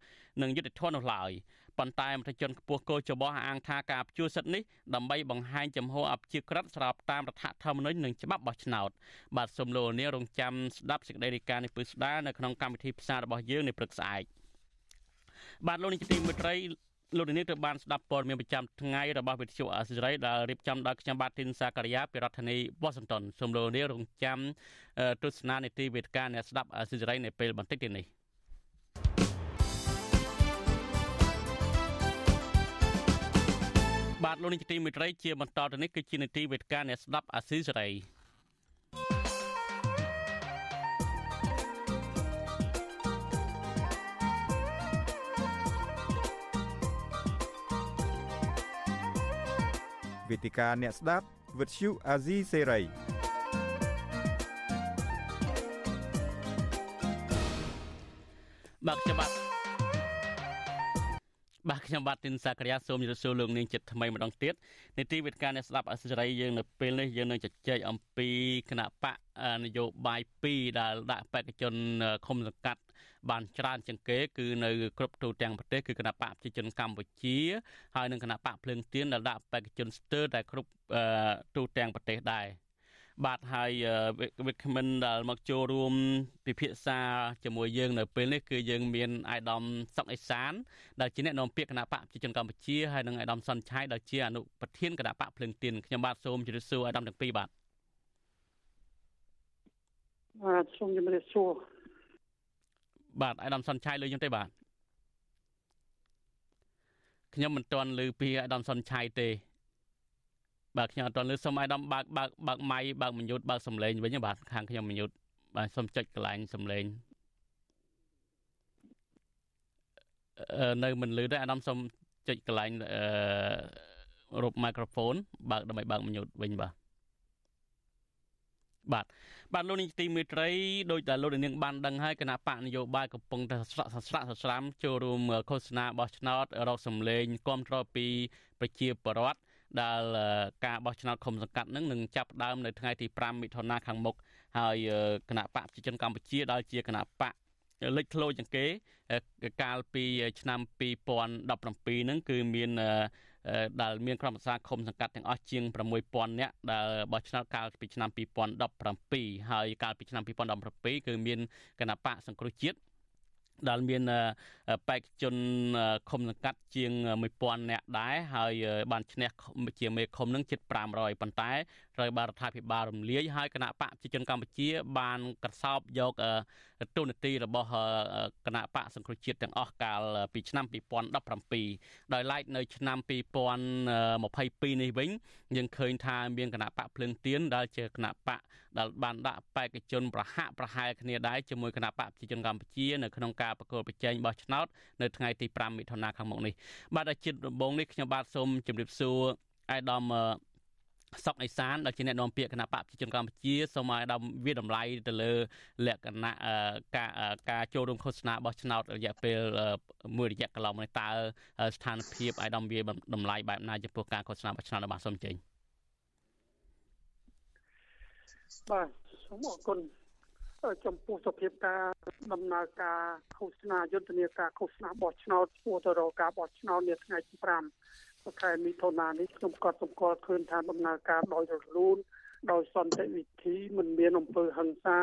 និងយុត្តិធម៌នោះឡើយ ប៉ុន្តែមន្ត្រីជាន់ខ្ពស់កោចបោះអាងថាការព្យួរសិទ្ធិនេះដើម្បីបង្ហាញចំហអព្យាក្រឹតស្របតាមរដ្ឋធម្មនុញ្ញនិងច្បាប់បោះឆ្នោតបាទសូមលោកនាងរងចាំស្ដាប់សេចក្តីរាយការណ៍នេះពឹស្ដារនៅក្នុងកម្មវិធីផ្សាយរបស់យើងនៅព្រឹកស្អែកបាទលោកនាយកទីមេត្រីលោកនាងត្រូវបានស្ដាប់ព័ត៌មានប្រចាំថ្ងៃរបស់វិទ្យុអាស៊ីសេរីដែលរៀបចំដោយខ្ញុំបាទធីនសាករិយាពីរដ្ឋធានីវ៉ាស៊ីនតោនសូមលោកនាងរងចាំទស្សនានីតិវេទិកាអ្នកស្ដាប់អាស៊ីសេរីនៅពេលបន្តិចទៀតនេះ បាទលោកនាយកទីមេត្រីជាបន្តទៅនេះគឺជានីតិវេទិកាអ្នកស្ដាប់អាស៊ីសេរីវេទិកាអ្នកស្ដាប់វិទ្យុអាស៊ីសេរីបាទខ្ញុំបាទ បាទខ្ញុំបាទទីនសាក្រាសូមជម្រាបសួរលោកនាងចិត្តថ្មីម្ដងទៀតនីតិវិទ្យាអ្នកស្ដាប់អសិរ័យយើងនៅពេលនេះយើងនឹងជជែកអំពីគណៈបកនយោបាយ2ដែលដាក់បេក្ខជនឃុំសង្កាត់បានច្រើនជាងគេគឺនៅគ្រប់ទូទាំងប្រទេសគឺគណៈបកប្រជាជនកម្ពុជាហើយនិងគណៈបកភ្លើងទៀនដែលដាក់បេក្ខជនស្ទើរតែគ្រប់ទូទាំងប្រទេសដែរ បាទហើយវិក្កាមិនដែលមកចូលរួមពិភាក្សាជាមួយយើងនៅពេលនេះគឺយើងមានអាយដាមសុកអេសានដែលជាអ្នកនាំពាក្យគណៈបកប្រជាជនកម្ពុជាហើយនិងអាយដាមសុនឆៃដែលជាអនុប្រធានគណៈបកភ្លឹងទៀនខ្ញុំបាទសូមជម្រាបសួរអាយដាមទាំងពីរបាទបាទសូមជម្រាបសួរបាទអាយដាមសុនឆៃលើខ្ញុំទេបាទខ្ញុំមិនទាន់ឮពីអាយដាមសុនឆៃទេ បាទខ្ញុំអត់ទាន់លើសុំអាយដាមបើកបើកបើកម៉ៃបើកមយុទ្ធបើកសំឡេងវិញបាទខាងខ្ញុំមយុទ្ធបាទសុំចុចកន្លែងសំឡេងនៅមិនលឺទេអាដាមសុំចុចកន្លែងអឺរូប microphone បើកដើម្បីបើកមយុទ្ធវិញបាទបាទបាទលោកនាងទីមេត្រីដោយតែលោកនាងបានដឹងហើយគណៈបកនយោបាយកំពុងតែស្រាក់ស្រាក់ស្រាំចូលរួមឃោសនាបោះឆ្នោតរកសម្លេងគាំទ្រពីប្រជាពលរដ្ឋ ដែលការបោះឆ្នោតឃុំសង្កាត់នឹងនឹងចាប់ផ្ដើមនៅថ្ងៃទី5មិថុនាខាងមុខហើយគណៈបកប្រជាជនកម្ពុជាដែលជាគណៈបកលេចធ្លោជាងគេកាលពីឆ្នាំ2017ហ្នឹងគឺមានដែលមានក្រុមប្រឹក្សាឃុំសង្កាត់ទាំងអស់ជាង6000នាក់ដែលបោះឆ្នោតកាលពីឆ្នាំ2017ហើយកាលពីឆ្នាំ2017គឺមានគណៈបកសង្គ្រោះជាតិ ដែលមានបេក្ខជនឃុំសង្កាត់ជាង1000នាក់ដែរហើយបានឈ្នះជាមេឃុំនឹងជិត500ប៉ុន្តែ ត្រូវបានរដ្ឋាភិបាលរំលាយហើយគណៈបកប្រជាជនកម្ពុជា បានក្រសោបយកទូនាទីរបស់គណៈបកសង្គ្រោះជាតិទាំងអស់កាលពីឆ្នាំ2017ដោយឡែកនៅឆ្នាំ2022នេះវិញយើងឃើញថាមានគណៈបកភ្លើងទៀនដែលជាគណៈបកដែលបានដាក់បេក្ខជនប្រហាក់ប្រហែលគ្នាដែរជាមួយគណៈបកប្រជាជនកម្ពុជានៅក្នុងការប្រកួតប្រជែងបោះឆ្នោតនៅថ្ងៃទី5មិថុនាខាងមុខនេះបាទអាជីពដំបងនេះខ្ញុំបាទសូមជម្រាបសួរអាយដាម សុកអេសានដែលជាអ្នកនាំពាក្យគណៈបកប្រជាជនកម្ពុជាសូមឲ្យដល់វាតម្លៃទៅលើលក្ខណៈការការចូលរួមឃោសនាបោះឆ្នោតរយៈពេលមួយរយៈកន្លងមកនេះតើស្ថានភាពឲ្យដល់វាតម្លៃបែបណាចំពោះការឃោសនាបោះឆ្នោតរបស់សូមចេញបាទសូមអរគុណចំពោះសភាពការដំណើរការឃោសនាយុទ្ធនាការឃោសនាបោះឆ្នោតឆ្ពោះទៅរកការបោះឆ្នោតនាថ្ងៃទី5 ខែមិថុនានេះខ្ញុំក៏សម្គាល់ឃើញថាដំណើរការដោយរលូនដោយសន្តិវិធីមិនមានអំពើហិង្សា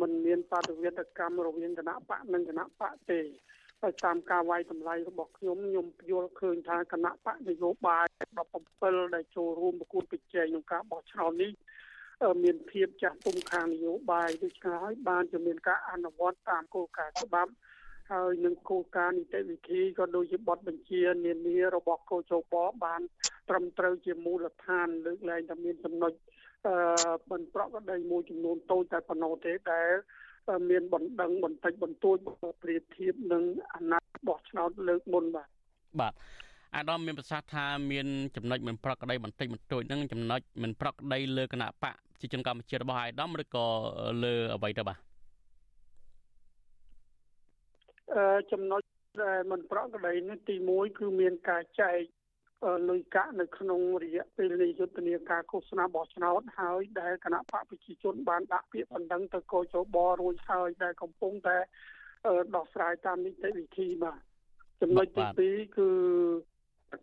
មិនមានបាតុវិតកម្មរវាងគណៈបកនិងគណៈបកទេហើយតាមការវាយតម្លៃរបស់ខ្ញុំខ្ញុំយល់ឃើញថាគណៈបកនយោបាយ17ដែលចូលរួមប្រគួតប្រជែងក្នុងការបោះឆ្នោតនេះមានភាពចាស់ទុំខាងនយោបាយដូច្នេះហើយបានជាមានការអនុវត្តតាមគោលការណ៍ច្បាប់ ហើយនឹងគោលការណ៍នីតិវិធីក៏ដូចជាបទបញ្ជានានារបស់កោជបបានត្រឹមត្រូវជាមូលដ្ឋានលើកលែងតែមានចំណុចអឺបន្ប្រកក្តីមួយចំនួនតូចតែប៉ុណ្ណោះទេដែលមានបណ្ដឹងបន្តិចបន្តួចប្រៀបធៀបនឹងអាណត្តិបោះឆ្នោតលើកមុនបាទបាទអាដាមមានប្រសាសន៍ថាមានចំណុចមិនប្រក្រតីបន្តិចបន្តួចនឹងចំណុចមិនប្រក្រតីលើគណៈបកជាជនកម្ពុជារបស់អាដាមឬក៏លើអ្វីទៅបាទ ចំណុចដែលមិនប្រក្រតីនេះទី1គឺមានការចែកលុយកាក់នៅក្នុងរយៈពេលនៃយុទ្ធនាការឃោសនាបោះឆ្នោតហើយដែលគណៈបកប្រជាជនបានដាក់ពាក្យបណ្ដឹងទៅកោជបរួចហើយដែលកំពុងតែដោះស្រាយតាមនីតិវិធីបាទចំណុចទី2គឺ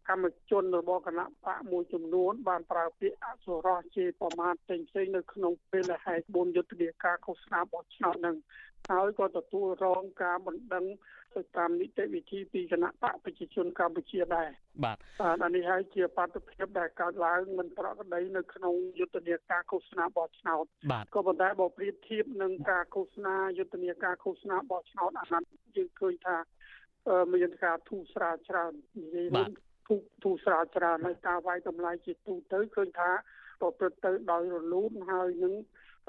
កម្មជនរបស់គណៈបកមួយចំនួន បានប្រើពាក្យអសុរោះជាប្រមាថផ្សេងៗនៅក្នុងពេលហែក4យុទ្ធនាការឃោសនាបោះឆ្នោតនឹងហើយក៏ទទួលរងការបណ្ដឹងទៅតាមនីតិវិធីពីគណៈបកប្រជាជនកម្ពុជាដែរបាទបាទអានេះហើយជាបាតុភិបដែលកើតឡើងមិនប្រក្រតីនៅក្នុងយុទ្ធនាការឃោសនាបោះឆ្នោតក៏ប៉ុន្តែបើប្រៀបធៀបនឹងការឃោសនាយុទ្ធនាការឃោសនាបោះឆ្នោតអាណត្តិយើងឃើញថាមានការធូរស្រាលច្រើននិយាយរួម ធូរធូរស្រាលច្រើនហើយការវាយតម្លៃជាទូទៅឃើញថាប្រព្រឹត្តទៅដោយរលូនហើយនឹង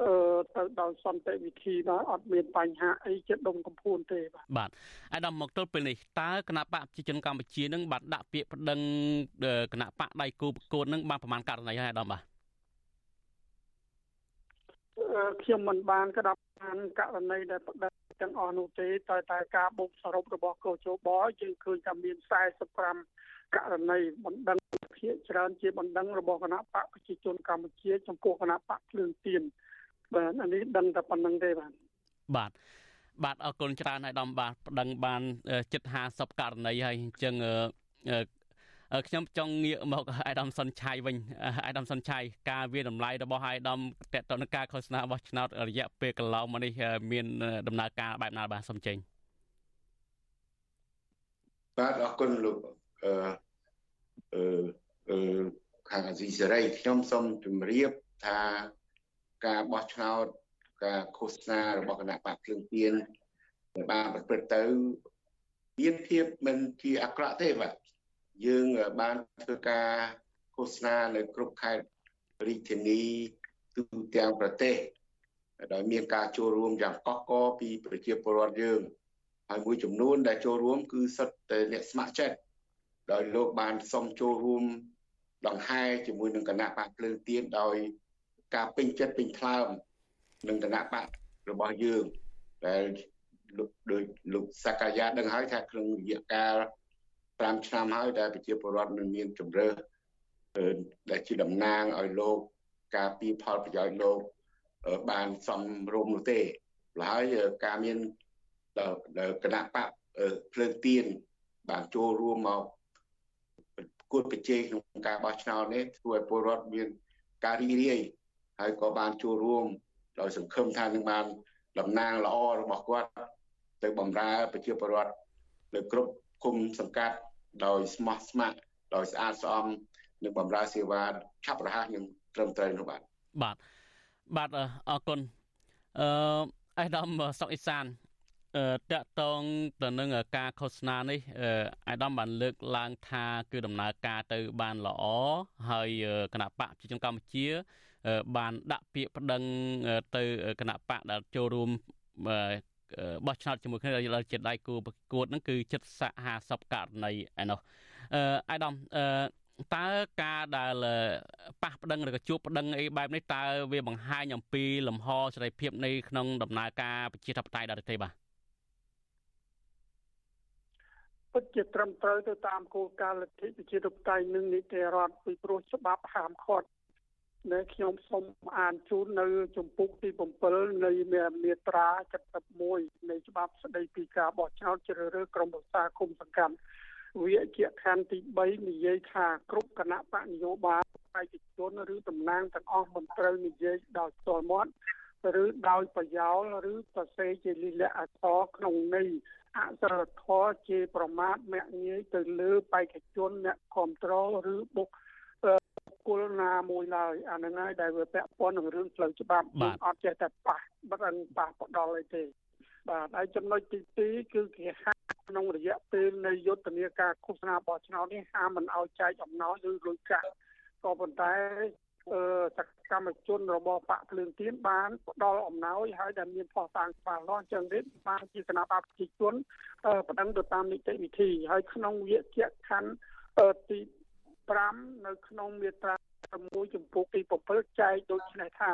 អឺទៅដោយសន្តិវិធីបាទអត់មានបញ្ហាអីជាដុំកំភួនទេបាទបាទអាដាមមកទល់ពេលនេះតើគណៈបកប្រជាជនកម្ពុជានឹងបានដាក់ពាក្យប្តឹងគណៈបកដៃគូប្រកួតនឹងបានប្រមាណករណីហើយអាដាមបាទខ្ញុំមិនបានក្តាប់បានករណីដែលប្តឹង ទាំងអស់នោះទេតែតែការបូកសរុបរបស់កោជបយើងឃើញថាមាន45ករណីបណ្ដឹងភាគច្រើនជាបណ្ដឹងរបស់គណៈបកប្រជាជនកម្ពុជាចំពោះគណៈបកភ្លើងទៀនបាទអានេះដឹងតែប៉ុណ្្នឹងទេបាទបាទបាទអរគុណច្រើនហើយដំបាទប្តឹងបានជិត50ករណីហើយអញ្ចឹង ខ្ញុំចង់ងាកមកអាយដាមសុនឆៃវិញអាយដាមសុនឆៃការវាតម្លៃរបស់អាយដាមតទៅនឹងការឃោសនារបស់ឆ្នោតរយៈពេលកន្លងមកនេះមានដំណើរការបែបណាបាទសូមចេញបាទអរគុណលោកអឺអឺខាងអាស៊ីសេរីខ្ញុំសូមជម្រាបថាការបោះឆ្នោតការឃោសនារបស់គណៈបកភ្លើងទៀនបានប្រព្រឹត្តទៅមានភាពមិនជាអាក្រក់ទេបាទ យើងបានធ្វើការឃោសនានៅគ្រប់ខេត្តរាជធានីទូទាំងប្រទេសដោយមានការចូលរួមយ៉ាងកក់កពីប្រជាពលរដ្ឋយើងហើយមួយចំនួនដែលចូលរួម គឺសិតតែអ្នកស្ម័គ្រចិត្តដោយលោកបានសុំចូលរួមដង្ហែជាមួយនឹងគណៈបកភ្លើងទៀនដោយការពេញចិត្តពេញថ្លើមនឹងគណៈបករបស់យើងដែលលោកដោយលោកសកាយាដឹងហើយថាក្នុងរយៈកាល 5ឆ្នាំហើយដែលប្រជាពលរដ្ឋមិនមានជំរឿដែលជាតំណាងឲ្យលោកការពីផលប្រយោជន៍លោកបានសំរុំនោះទេហើយការមានគណៈបកភ្លើងទៀនបានចូលរួមមកគួតប្រជែងក្នុងការបោះឆ្នោតនេះធ្វើឲ្យពលរដ្ឋមានការរីករាយហើយក៏បានចូលរួមដោយសង្ឃឹមថានឹងបានតំណាងល្អរបស់គាត់ទៅបម្រើប្រជាពលរដ្ឋនៅគ្រប់គុំសង្កាត់ ដោយស្មោះស្ម័គ្រដោយស្អាតស្អំនិងបម្រើសេវាឆាប់រហ័សនិងត្រឹមត្រូវនោះបាទបាទបាទអរគុណអឺអៃដាមសុកអេសានអឺតកតងទៅនឹងការឃោសនានេះអាយដាមបានលើកឡើងថាគឺដំណើរការទៅបានល្អហើយគណៈបកប្រជាជនកម្ពុជា បានដាក់ពាក្យប្តឹងទៅគណៈបកដែលចូលរួម បោះឆ្នោតជាមួយគ្នាដែលជាដៃគូប្រកួតហ្នឹងគឺជិត50ករណីឯនោះអឺអាយដាមអឺតើការដែលប៉ះប្តឹងឬក៏ជួបប្តឹងអីបែបនេះតើវាបង្ហាញអំពីលំហសេរីភាពនៃក្នុងដំណើរការប្រជាធិបតេយ្យដល់ទេបាទពិតជាត្រឹមត្រូវទៅតាមគោលការណ៍លទ្ធិប្រជាធិបតេយ្យនិងនីតិរដ្ឋពីព្រោះច្បាប់ហាមឃាត់ នៅខ្ញុំសូមអានជូននៅជំពូកទី7នៃមាត្រា71នៃច្បាប់ស្តីពីការបោះឆ្នោតជ្រើសរើសក្រុមប្រឹក្សាគុំសង្កាត់វាជាខណ្ឌទី3និយាយថាគ្រប់គណៈបកនយោបាយឯកជនឬតំណាងទាំងអស់មិនត្រូវនិយាយដោយផ្ទាល់មាត់ឬដោយប្រយោលឬសរសេរជាលិលាអក្សរក្នុងន័យអសរធរជាប្រមាថមាក់ងាយទៅលើបេក្ខជនអ្នកគ្រប់គ្រងឬបុគ្គល ណាមួយឡើយអាហ្នឹងហើយដែលវាពាក់ព័ន្ធនឹងរឿងផ្លូវច្បាប់អត់ចេះតែប៉ះបិទប៉ះផ្ដាល់អីទេបាទហើយចំណុចទី2គឺគេហាមក្នុងរយៈពេលនៃយុទ្ធនាការឃោសនាបោះឆ្នោតនេះហាមមិនឲ្យចែកអំណោយឬលុយកាក់ក៏ប៉ុន្តែអឺសកម្មជនរបស់បកភ្លើងទៀនបានផ្ដល់អំណោយហើយដែលមានផុសតាងច្បាស់លាស់អញ្ចឹងទេបានជាគណៈបកប្រជាជនប្តឹងទៅតាមនីតិវិធីហើយក្នុងវិជ្ជាខណ្ឌទី 5នៅក្នុងមាត្រា6ចំពោះទី7ចែកដូចនេះថា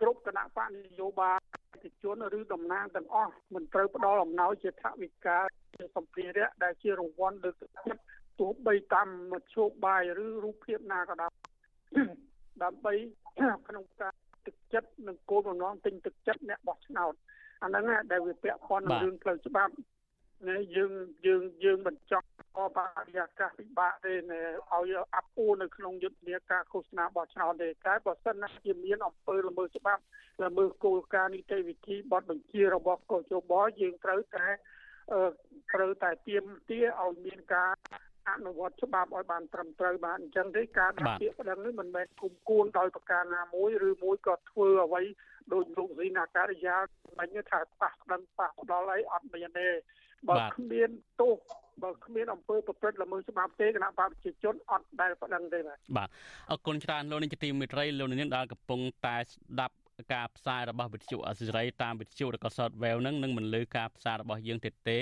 គ្រប់គណៈបកនយោបាយឯកជនឬតំណាងទាំងអស់មិនត្រូវផ្ដល់អំណោយជាថវិកាជាសម្ភារៈដែលជារង្វាន់លើកទឹកចិត្តទោះបីតាមមធ្យោបាយឬរូបភាពណាក៏ដោយដើម្បីក្នុងការទឹកចិត្តនិងគោលបំណងទិញទឹកចិត្តអ្នកបោះឆ្នោតអាហ្នឹងដែលវាពាក់ព័ន្ធនឹងរឿងផ្លូវច្បាប់នេះយើងយើងយើងមិនចង់ ក៏បរិយាកាសពិបាកទេឲ្យអាប់អួរនៅក្នុងយុទ្ធនាការឃោសនាបោះឆ្នោតទេតែបើសិនណាជាមានអំពើល្មើសច្បាប់ល្មើសគោលការណ៍នីតិវិធីបទបញ្ជារបស់កោជបយើងត្រូវតែត្រូវតែទៀមទាឲ្យមានការអនុវត្តច្បាប់ឲ្យបានត្រឹមត្រូវបានអញ្ចឹងទេការដាក់ពាក្យប្តឹងនេះមិនមែនគុំគួនដោយប្រការណាមួយឬមួយក៏ធ្វើអ្វីដោយលោកស៊ីណាការិយាមិញថាប៉ះប្តឹងប៉ះផ្ដាល់អីអត់មានទេ បើគ្មានទោសបើគ្មានអំពើប្រព្រឹត្តល្មើសច្បាប់ទេគណៈបព្វជិជនអត់ដែលប្តឹងទេបាទបាទអរគុណច្រើនលោកនាយកទីមេត្រីលោកនាងដែលកំពុងតែស្ដាប់ការផ្សាយរបស់វិទ្យុអសិរ័យតាមវិទ្យុឬក៏ Software នឹងនឹងមិនលើការផ្សាយរបស់យើងទៀតទេ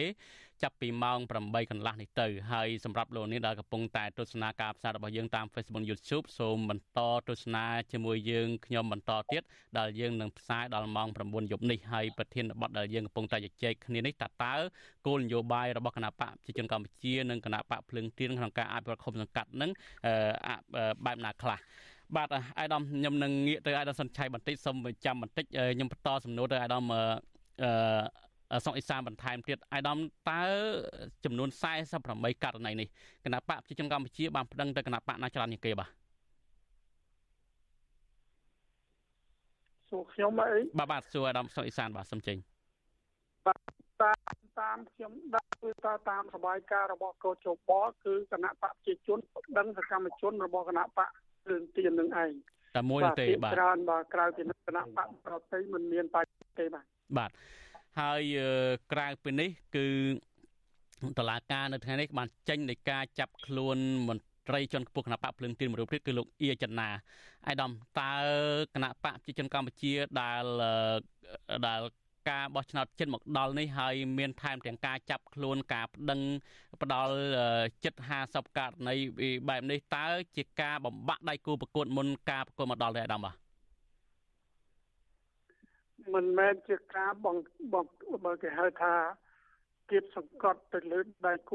ចាប់ពីម៉ោង8កន្លះនេះទៅហើយសម្រាប់លោកនេះដែលកំពុងតែទស្សនាការផ្សាយរបស់យើងតាម Facebook YouTube សូមបន្តទស្សនាជាមួយយើងខ្ញុំបន្តទៀតដែលយើងនឹងផ្សាយដល់ម៉ោង9យប់នេះហើយប្រធានបទដែលយើងកំពុងតែជជែកគ្នានេះតើតើគោលនយោបាយរបស់គណៈបកប្រជាជនកម្ពុជានិងគណៈបកភ្លើងទៀនក្នុងការអភិវឌ្ឍខុបសង្កាត់នឹងបែបណាខ្លះបាទអាយដាមខ្ញុំនឹងងាកទៅអាយដាមសុនឆៃបន្តិចសូមចាំបន្តិចខ្ញុំបន្តសំណួរទៅអាយដាមអឺ សុកអេសានបន្ថែមទៀតអាយដាមតើចំនួន48ករណីនេះគណៈបកប្រជាជនកម្ពុជាបានប្តឹងទៅគណៈបកណាចរន្តគេបាទសួរខ្ញុំអីបាទបាទសួរអាដាមសុកអេសានបាទសំចេញបាទតាមតាមខ្ញុំដាក់គឺតតាមសបាយការរបស់កោជបគឺគណៈបកប្រជាជនប្តឹងសកម្មជនរបស់គណៈបករឿងទៀននឹងឯងតែមួយទេបាទច្រើនបាទក្រៅពីគណៈបកប្រតិមិនមានបញ្ហាទេបាទបាទ ហើយក្រៅពីនេះគឺតឡាការនៅថ្ងៃនេះបានចេញនៃការចាប់ខ្លួនមន្ត្រីជាន់ខ្ពស់គណៈបកភ្លើងទីនមួយរូបទៀតគឺលោកអៀចន្ទាអាយដាមតើគណៈបកប្រជាជនកម្ពុជាដែលដែលការបោះឆ្នោតជិតមកដល់នេះហើយមានថែមទាំងការចាប់ខ្លួនការប្តឹងផ្ដាល់ចិត្ត50ករណីបែបនេះតើជាការបំបាក់ដៃគូប្រកួតមុនការប្រកួតមកដល់ទេអាដាមបាទ មិនមែនជាការបងបងបើគេហៅថាគៀបសង្កត់ទៅលើដៃគូ